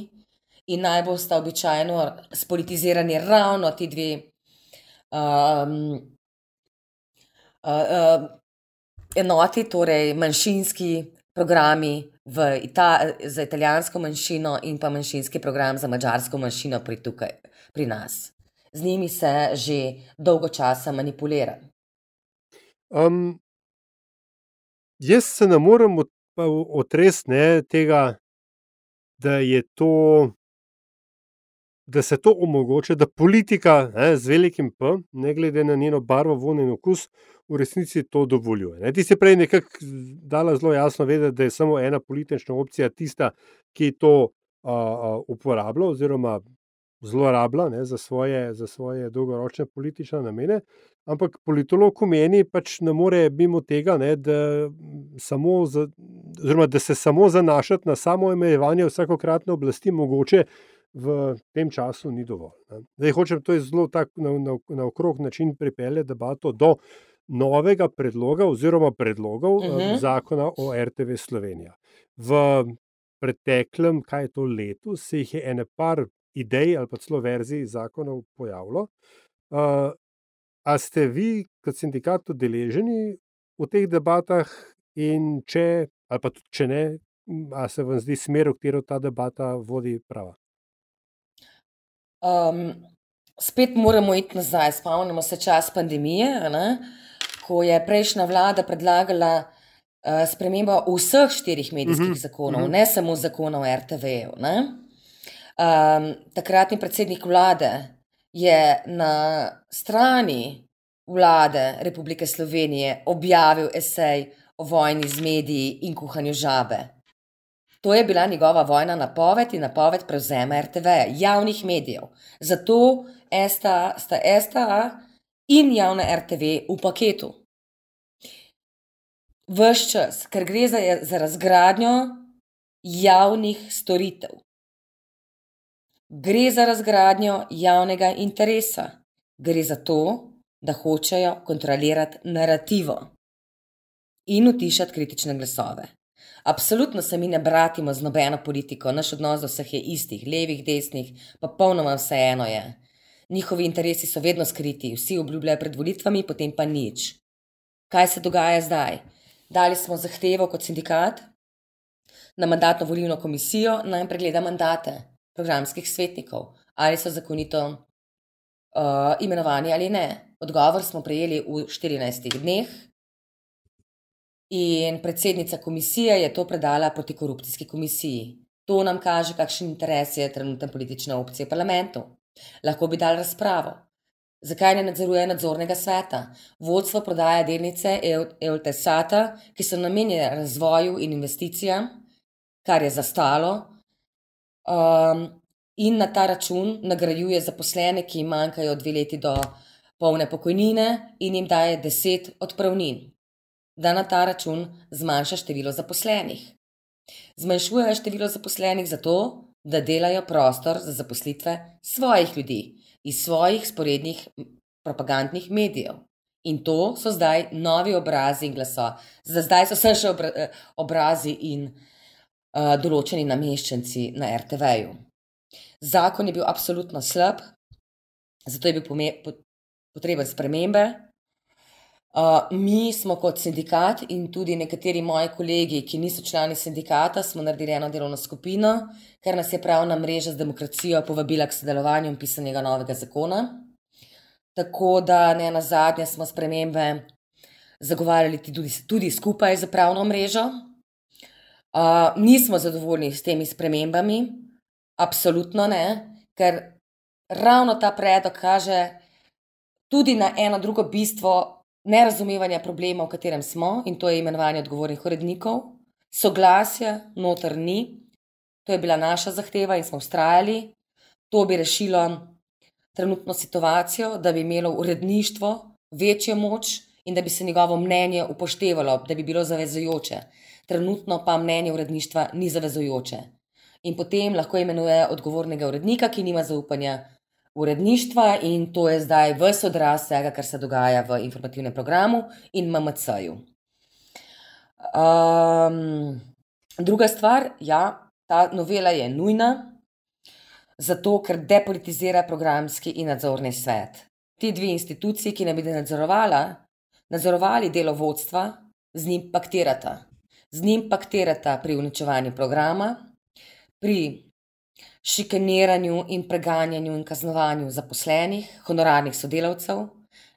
In najbolj sta običajno spolitizirani ravno ti dve um, uh, uh, enoti, torej manjšinski programi Ita za italijansko manjšino in pa manjšinski program za mačarsko manjšino pri, tukaj, pri nas. Z njimi se že dolgo časa manipulira. Um, jaz se ne morem otresti tega, da je to da se to omogoča, da politika ne, z velikim P, ne glede na njeno barvo, von in okus, v resnici to dovoljuje. Ne. Ti si prej nekako dala zelo jasno vedeti, da je samo ena politična opcija tista, ki to a, a, uporablja oziroma zlorablja ne, za, svoje, za svoje dolgoročne politične namene. Ampak politolog meni, pač ne more mimo tega, ne, da, za, da se samo zanašati na samo omejevanje vsakokratne oblasti mogoče v tem času ni dovolj. Zdaj, hočem to zelo na, na, na okrog način pripeljati debato do novega predloga oziroma predlogov uh -huh. Mhm. zakona o RTV Slovenija. V preteklem, kaj je to letu, se jih je ene par idej ali pa celo verzij zakonov pojavilo. Uh, a ste vi, kot sindikat, udeleženi v teh debatah, in če, ali pa tudi če ne, a se vam zdi smer, v katero ta debata vodi prava? Um, spet moramo iti nazaj, spomnimo se čas pandemije, ne, ko je prejšnja vlada predlagala uh, spremembo vseh štirih medijskih uh mhm, -huh, zakonov, uh mhm. -huh. ne samo zakonov RTV-jev. Um, takratni predsednik vlade je na strani vlade Republike Slovenije objavil esej o vojni z mediji in kuhanju žabe. To je bila njegova vojna napoved in napoved prevzema RTV, javnih medijev. Zato sta, sta STA in javna RTV v paketu. Ves čas, ker gre za, za razgradnjo javnih storitev. Gre za razgradnjo javnega interesa, gre za to, da hočejo kontrolirati narativo in utišati kritične glasove. Absolutno se mi ne bratimo z nobeno politiko, naš odnos do vseh je istih, levih, desnih, pa polnoma vseeno je. Njihovi interesi so vedno skriti, vsi obljubljajo pred volitvami, potem pa nič. Kaj se dogaja zdaj? Dali smo zahtevo kot sindikat na mandatno volilno komisijo, naj pregleda mandate programskih svetnikov, ali so zakonito uh, imenovani ali ne. Odgovor smo prejeli v 14 dneh, in predsednica komisije je to predala protikorupcijski komisiji. To nam kaže, kakšen interes je trenutna politična opcija v parlamentu. Lahko bi dal razpravo. Zakaj ne nadzoruje nadzornega sveta? Vodstvo prodaja delnice EUTESATA, ki so namenjene razvoju in investicijam, kar je zastalo, um, in na ta račun nagrajuje zaposlene, ki jim manjkajo dve leti do polne pokojnine, in jim daje deset odpravnin, da na ta račun zmanjša število zaposlenih. Zmanjšujejo število zaposlenih zato, da delajo prostor za zaposlitve svojih ljudi iz svojih sporednih propagandnih medijev. In to so zdaj novi obrazi in glasovi. Za zdaj so vse še eh, obrazi in uh, določeni nameščenci na RTV-ju. Zakon je bil absolutno slab, zato je bil potreben spremembe, mi smo kot sindikat in tudi nekateri moji kolegi, ki niso člani sindikata, smo naredili eno delovno skupino, ker nas je pravna mreža z demokracijo povabila k sodelovanju in pisanju novega zakona. Tako da ne na zadnje smo spremembe zagovarjali tudi, tudi skupaj z pravno mrežo. Uh, nismo zadovoljni s temi spremembami, absolutno ne, ker ravno ta predlog kaže tudi na eno drugo bistvo nerazumevanja problema, v katerem smo, in to je imenovanje odgovornih urednikov, soglasja, noter ni, to je bila naša zahteva in smo ustrajali. To bi rešilo trenutno situacijo, da bi imelo uredništvo večjo moč in da bi se njegovo mnenje upoštevalo, da bi bilo zavezujoče. Trenutno pa mnenje uredništva ni zavezujoče. In potem lahko imenuje odgovornega urednika, ki nima zaupanja uredništva in to je zdaj vse odraz vsega, kar se dogaja v informativnem programu in MMC-ju. Um, druga stvar, ja, ta novela je nujna, zato ker depolitizira programski in nadzorni svet. Ti dve instituciji, ki naj bi nadzorovali delo vodstva, z njim paktirata. Z njim paktirata pri uničevanju programa, pri šikaniranju in preganjanju in kaznovanju zaposlenih, honorarnih sodelavcev.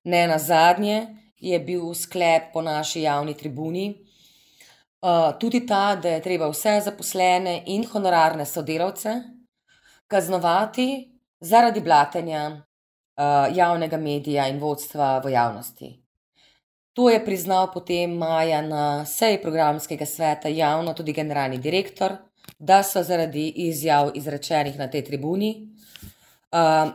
Ne na zadnje je bil sklep po naši javni tribuni uh, tudi ta, da je treba vse zaposlene in honorarne sodelavce kaznovati zaradi blatenja uh, javnega medija in vodstva v javnosti. To je priznal potem maja na seji programskega sveta javno tudi generalni direktor da so zaradi izjav izrečenih na tej tribuni uh,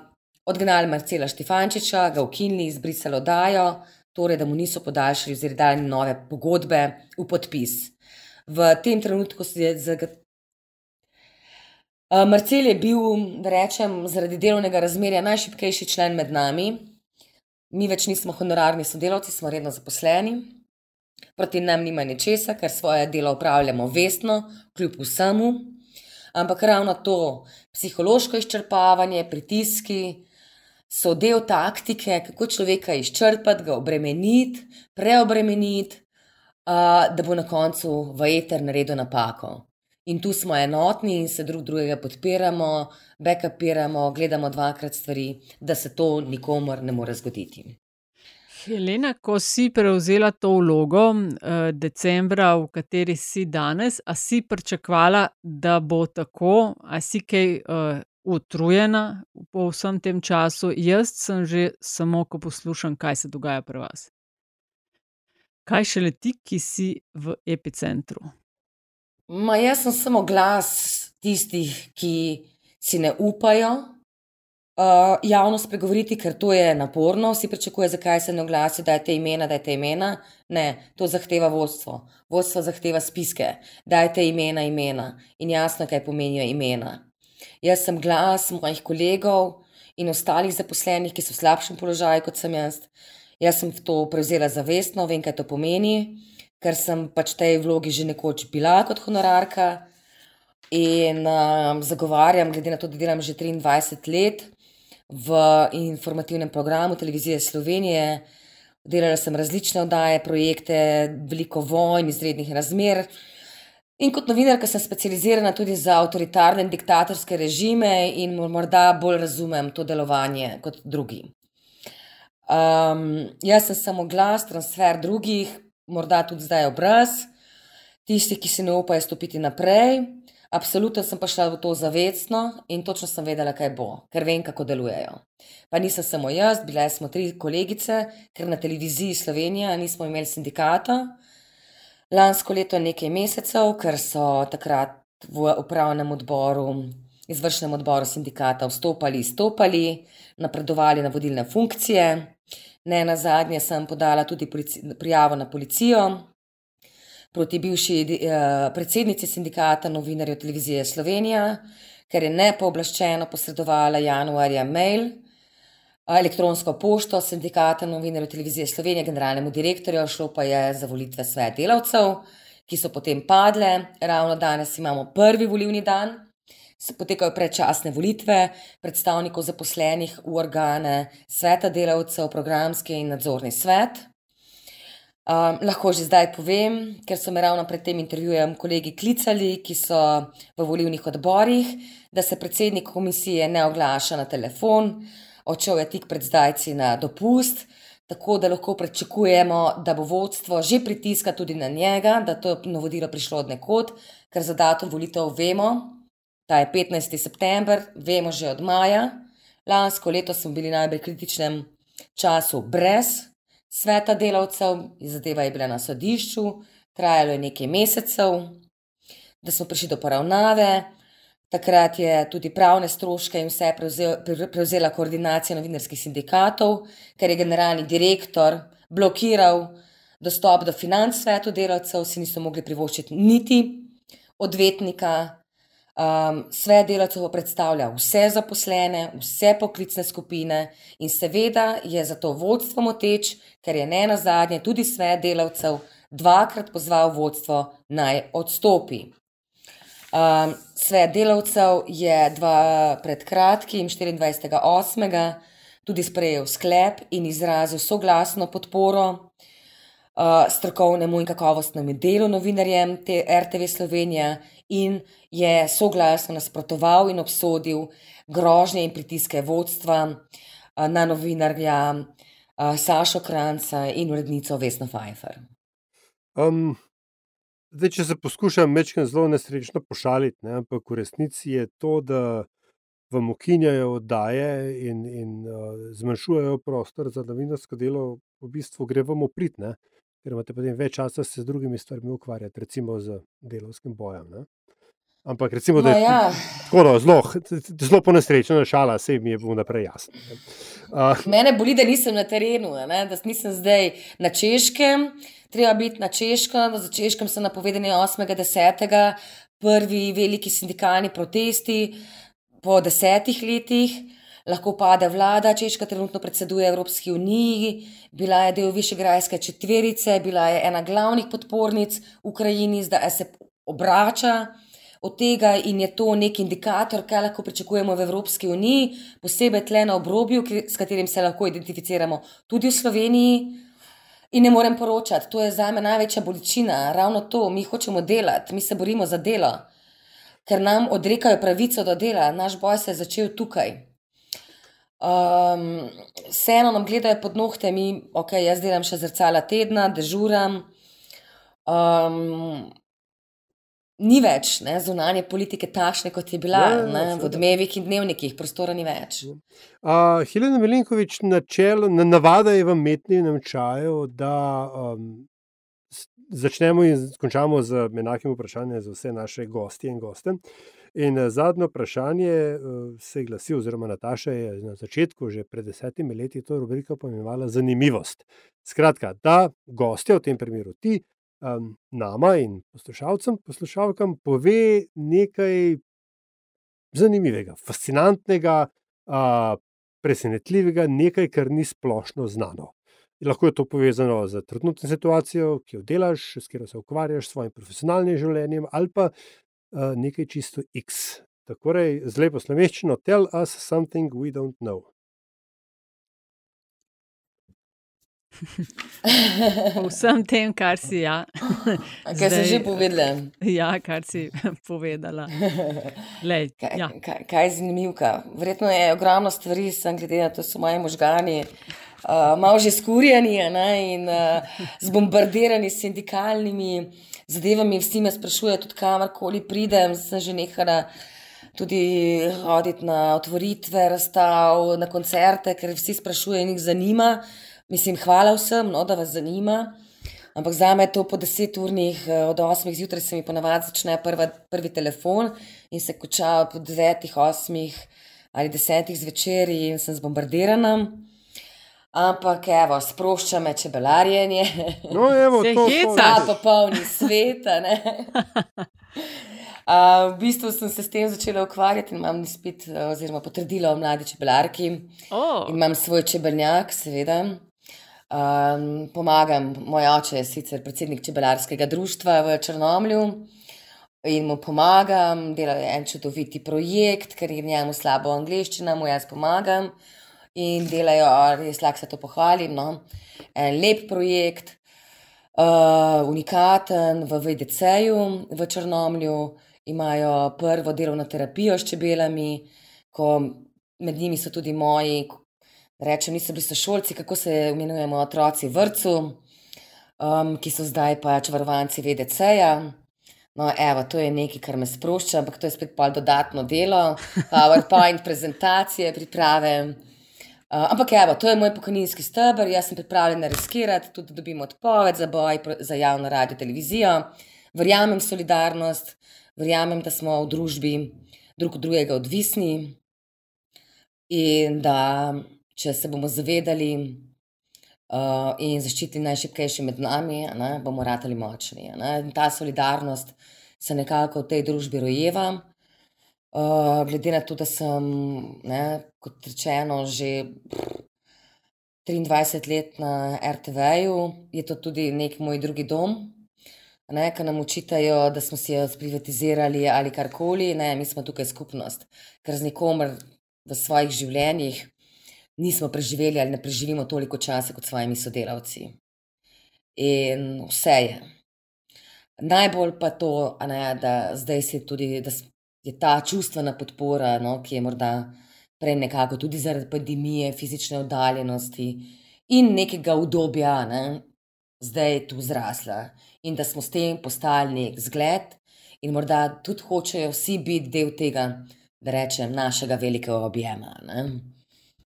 odgnali Marcela Štefančiča, ga ukinili, izbrisali oddajo, torej da mu niso podaljšali oziroma dali nove pogodbe v podpis. V tem trenutku se je zagotovilo. Marcel je bil, da rečem, zaradi delovnega razmerja najšipkejši člen med nami. Mi več nismo honorarni sodelavci, smo redno zaposleni. Proti nam nima ničesa, ker svoje delo upravljamo vestno, kljub vsemu. Ampak ravno to psihološko izčrpavanje, pritiski so del taktike, kako človeka izčrpati, ga obremeniti, preobremeniti, da bo na koncu v eter naredil napako. In tu smo enotni in se drug drugega podpiramo, backupiramo, gledamo dvakrat stvari, da se to nikomor ne more zgoditi. Helena, ko si prevzela to vlogo uh, decembra, v kateri si danes, a si pričakovala, da bo tako, a si kaj uh, utrujena po vsem tem času? Jaz sem že samo, ko poslušam, kaj se dogaja pri vas. Kaj še leti, ki si v epicentru? Ma, jaz sem samo glas tistih, ki si ne upajo, uh, javno spregovoriti, ker to je naporno. Vsi pričakujejo, zakaj se ne oglasi, da je te imena, da je te imena. Ne, to zahteva vodstvo. Vodstvo zahteva spiske, da je te imena, imena in jasno, kaj pomenijo imena. Jaz sem glas mojih kolegov in ostalih zaposlenih, ki so v slabšem položaju kot sem jaz. Jaz sem to prevzela zavestno, vem, kaj to pomeni, ker sem pač v tej vlogi že nekoč bila kot honorarka. In um, zagovarjam, glede na to, da delam že 23 let, v informativnem programu televizije Slovenije. Delala sem različne oddaje, projekte, veliko vojn, izrednih razmer. In kot novinarka sem specializirana tudi za avtoritarne in diktatorske režime in morda bolj razumem to delovanje kot drugi. Um, jaz sem samo glas, transfer drugih, morda tudi zdaj obraz, tistih, ki se ne upajo stopiti naprej. Absolutno sem pa šla v to zavestno in točno sem vedela, kaj bo, ker vem, kako delujejo. Pa nisem samo jaz, bile smo tri kolegice, ker na televiziji Slovenija nismo imeli sindikata. Lansko leto nekaj mesecev, ker so takrat v upravnem odboru, izvršnem odboru sindikata vstopali, izstopali, napredovali na vodilne funkcije. Ne na zadnje sem podala tudi prijavo na policijo, proti bivši uh, predsednici sindikata novinarjev televizije Slovenija, ker je nepooblaščeno posredovala januarja mail, elektronsko pošto sindikata novinarjev televizije Slovenije, generalnemu direktorju, šlo pa je za volitve svet delavcev, ki so potem padle. Ravno danes imamo prvi volivni dan. Potekajo predčasne volitve predstavnikov zaposlenih v organe sveta delavcev, programski in nadzorni svet. Um, lahko že zdaj povem, ker so me ravno pred tem intervjujem kolegi klicali, ki so v volivnih odborih, da se predsednik komisije ne oglaša na telefon, odšel je tik pred zdajci na dopust, tako da lahko pričakujemo, da bo vodstvo že pritiska tudi na njega, da to navodilo prišlo od nekod, ker za datum volitev vemo, da je 15. september, vemo že od maja. Lansko leto smo bili najbolj kritičnem času brez sveta delavcev, zadeva je bila na sodišču, trajalo je nekaj mesecev, da smo prišli do poravnave. Takrat je tudi pravne stroške in vse prevzel, prevzela koordinacija novinarskih sindikatov, ker je generalni direktor blokiral dostop do financ svetu delavcev, si niso mogli privoščiti niti odvetnika, Um, svet delavcev predstavlja vse zaposlene, vse poklicne skupine in seveda je zato vodstvo moteč, ker je ne na zadnje tudi svet delavcev dvakrat pozval vodstvo naj odstopi. Um, svet delavcev je dva pred kratkim, 24.8., tudi sprejel sklep in izrazil soglasno podporo uh, strokovnemu in kakovostnemu delu novinarjem te RTV Slovenije in je soglasno nasprotoval in obsodil grožnje in pritiske vodstva na novinarja Sašo Kranca in urednico Vesno Pfeiffer. Um, zdaj, če se poskušam mečkam zelo nesrečno pošaliti, ne, ampak v resnici je to, da vam ukinjajo oddaje in, in uh, zmanjšujejo prostor za novinarsko delo, v bistvu gre vam opritne ker imate potem več časa se z drugimi stvarmi ukvarjati, recimo z delovskim bojem. Ne? Ampak, recimo, da je no, ja. tako no, zelo, zelo ponesrečena šala, se mi je bilo naprej jasno. Uh, Mene boli, da nisem na terenu, ne? da nisem zdaj na češkem. Treba biti na češkem, za češkem so napovedani 8.10. prvi veliki sindikalni protesti po desetih letih lahko pade vlada, Češka trenutno predseduje Evropski uniji, bila je del Višegrajske četverice, bila je ena glavnih podpornic Ukrajini, zdaj se obrača od tega in je to nek indikator, kaj lahko pričakujemo v Evropski uniji, posebej tle na obrobju, s katerim se lahko identificiramo tudi v Sloveniji. In ne morem poročati, to je za me največja bolečina, ravno to, mi hočemo delati, mi se borimo za delo, ker nam odrekajo pravico do dela, naš boj se je začel tukaj. Um, vseeno nam gledajo pod nohte, mi, ok, jaz delam še zrcala tedna, dežuram. Um, ni več ne, zunanje politike takšne, kot je bila ja, ja ne, v odmevih in dnevnikih, prostora ni več. Uh, Helena Melinkovič, načelo, na navada je v metnem čaju, da um, začnemo in končamo z enakim vprašanjem za vse naše gostje in goste. In zadnje vprašanje se glasi, oziroma Nataša je na začetku, že pred desetimi leti, to rubriko poimenovala Zanimivost. Skratka, da gostje, v tem primeru ti, um, nama in poslušalcem, poslušalkam, pove nekaj zanimivega, fascinantnega, presenetljivega, nekaj, kar ni splošno znano. Lahko je to povezano z trenutno situacijo, ki jo delaš, s katero se ukvarjaš, s svojim profesionalnim življenjem, ali pa nekaj čisto X. Tako rej, z lepo slovenščino, tell us something we don't know. (laughs) Vsem tem, kar si ja. Kaj si že povedala? Ja, kar si (laughs) povedala. Lej, (laughs) kaj, ja. kaj, kaj je zanimivka? Verjetno je ogromno stvari, sem glede na to, so moji možgani. Uh, malo že skurjeni ne, in uh, zbombardirani s sindikalnimi zadevami, vsi me sprašujejo, tudi kamorkoli pridem, sem že nehala tudi hoditi na otvoritve, razstav, na koncerte, ker vsi sprašujejo in jih zanima. Mislim, hvala vsem, no, da vas zanima. Ampak za me je to po deseturnih, od osmih zjutraj se mi ponavadi začne prva, prvi telefon in se konča po devetih, osmih ali desetih zvečer in sem zbombardirana. Ampak, evo, sprošča me čebelarjenje. No, evo, Se to, to, Ta popolni svet. a ne. (laughs) A, v bistvu sem se s tem začela ukvarjati in imam izpit, eh, oziroma potrdilo o mladi čebelarki. Oh, Imam svoj čebeljak, seveda. Um, pomagam, moj oče je sicer predsednik čebelarskega društva v Črnomlju in mu pomagam, dela en čudoviti projekt, ker je njemu slabo angliščina, mu jaz pomagam in delajo, res lahko se to pohvalim, no? en lep projekt, uh, unikaten v VDC-ju v Črnomlju, imajo prvo delovno terapijo s čebelami, ko med njimi so tudi moji, rečem, niso bili sošolci, kako se imenujemo, otroci v vrtu, um, ki so zdaj pač varovanci VDC-ja. No, evo, to je nekaj, kar me sprošča, ampak to je spet pa dodatno delo, PowerPoint (laughs) prezentacije, priprave. Uh, ampak evo, to je moj pokojninski stebr, jaz sem pripravljena riskirati, tudi da dobim odpoved za boj za javno radio, televizijo. Verjamem v solidarnost, verjamem, da smo v družbi drug od drugega odvisni in da če se bomo zavedali uh, in zaščitili najšipkejše med nami, ne, bomo ratali močni. ne. Ta solidarnost se nekako v tej družbi rojeva. Uh, glede na to, da sem, ne, kot rečeno, že pff, 23 let na RTV-ju, je to tudi nek moj drugi dom. Ne, ker nam učitajo, da smo si jo sprivatizirali ali karkoli, ne, mi smo tukaj skupnost, ker z nikomer v svojih življenjih nismo preživeli ali ne preživimo toliko časa kot s svojimi sodelavci. In vse je. Najbolj pa to, ne, da zdaj se tudi, da je ta čustvena podpora, no, ki je morda prej nekako tudi zaradi pandemije, fizične oddaljenosti in nekega udobja, ne, zdaj tu zrasla. In da smo s tem postali nek zgled, in morda tudi hočejo vsi biti del tega, da rečem, našega velikega objema. Ne?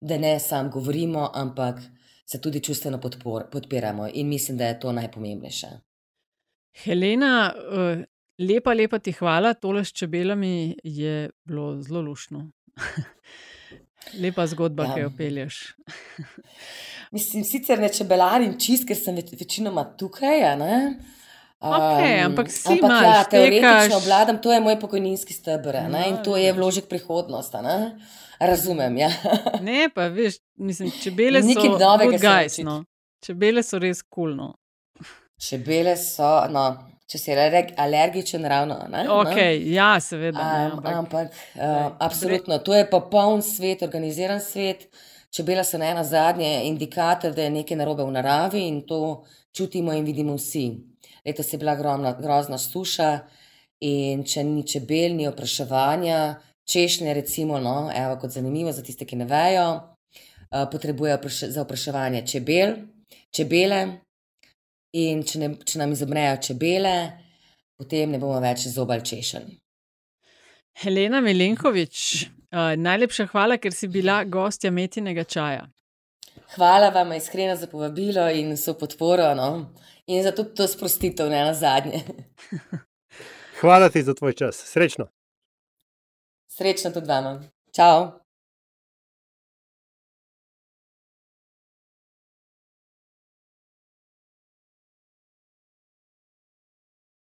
Da ne samo govorimo, ampak se tudi čustveno podpor, podpiramo in mislim, da je to najpomembnejše. Helena, eh, lepa, lepa ti hvala. Tole s čebelami je bilo zelo lušno. (laughs) lepa zgodba, Ja. ki jo pelješ. (laughs) Mislim, sicer ne čebelarim čist, ker sem več, večinoma tukaj. Um, ampak si ampak ja, imaš, teoretično tekaš. obvladam, to je moj pokojninski stebr ne, in No, to je vložek prihodnosti. a ne. Razumem. Ja. Ne, pa veš, mislim, čebele so Nekaj novega se guys, no. Čebele so res kulno. Cool, Čebele so, no, če si alerg- alergičen, ravno. Ne, no. ne. Ok, ja, seveda. Ne, Um, ampak, ampak glej, uh, absolutno, to je popoln svet, organiziran svet. Čebela so ena zadnje indikator, da je nekaj narobe v naravi in to čutimo in vidimo vsi. Letos je bila gromna, grozna suša in če ni čebel, ni opraševanja, češnje, recimo, no, evo, kot zanimivo za tiste, ki ne vejo, uh, potrebujejo za opraševanje čebel, čebele in če, ne, če nam izumrejo čebele, potem ne bomo več zobal češen. Helena Milenkovič, uh, najlepša hvala, ker si bila gostja metinega čaja. Hvala vam iskreno za povabilo in so podporo, no? in za tudi to sprostitev, ne na zadnje. (laughs) Hvala ti za tvoj čas. Srečno. Srečno tudi vama. Čau!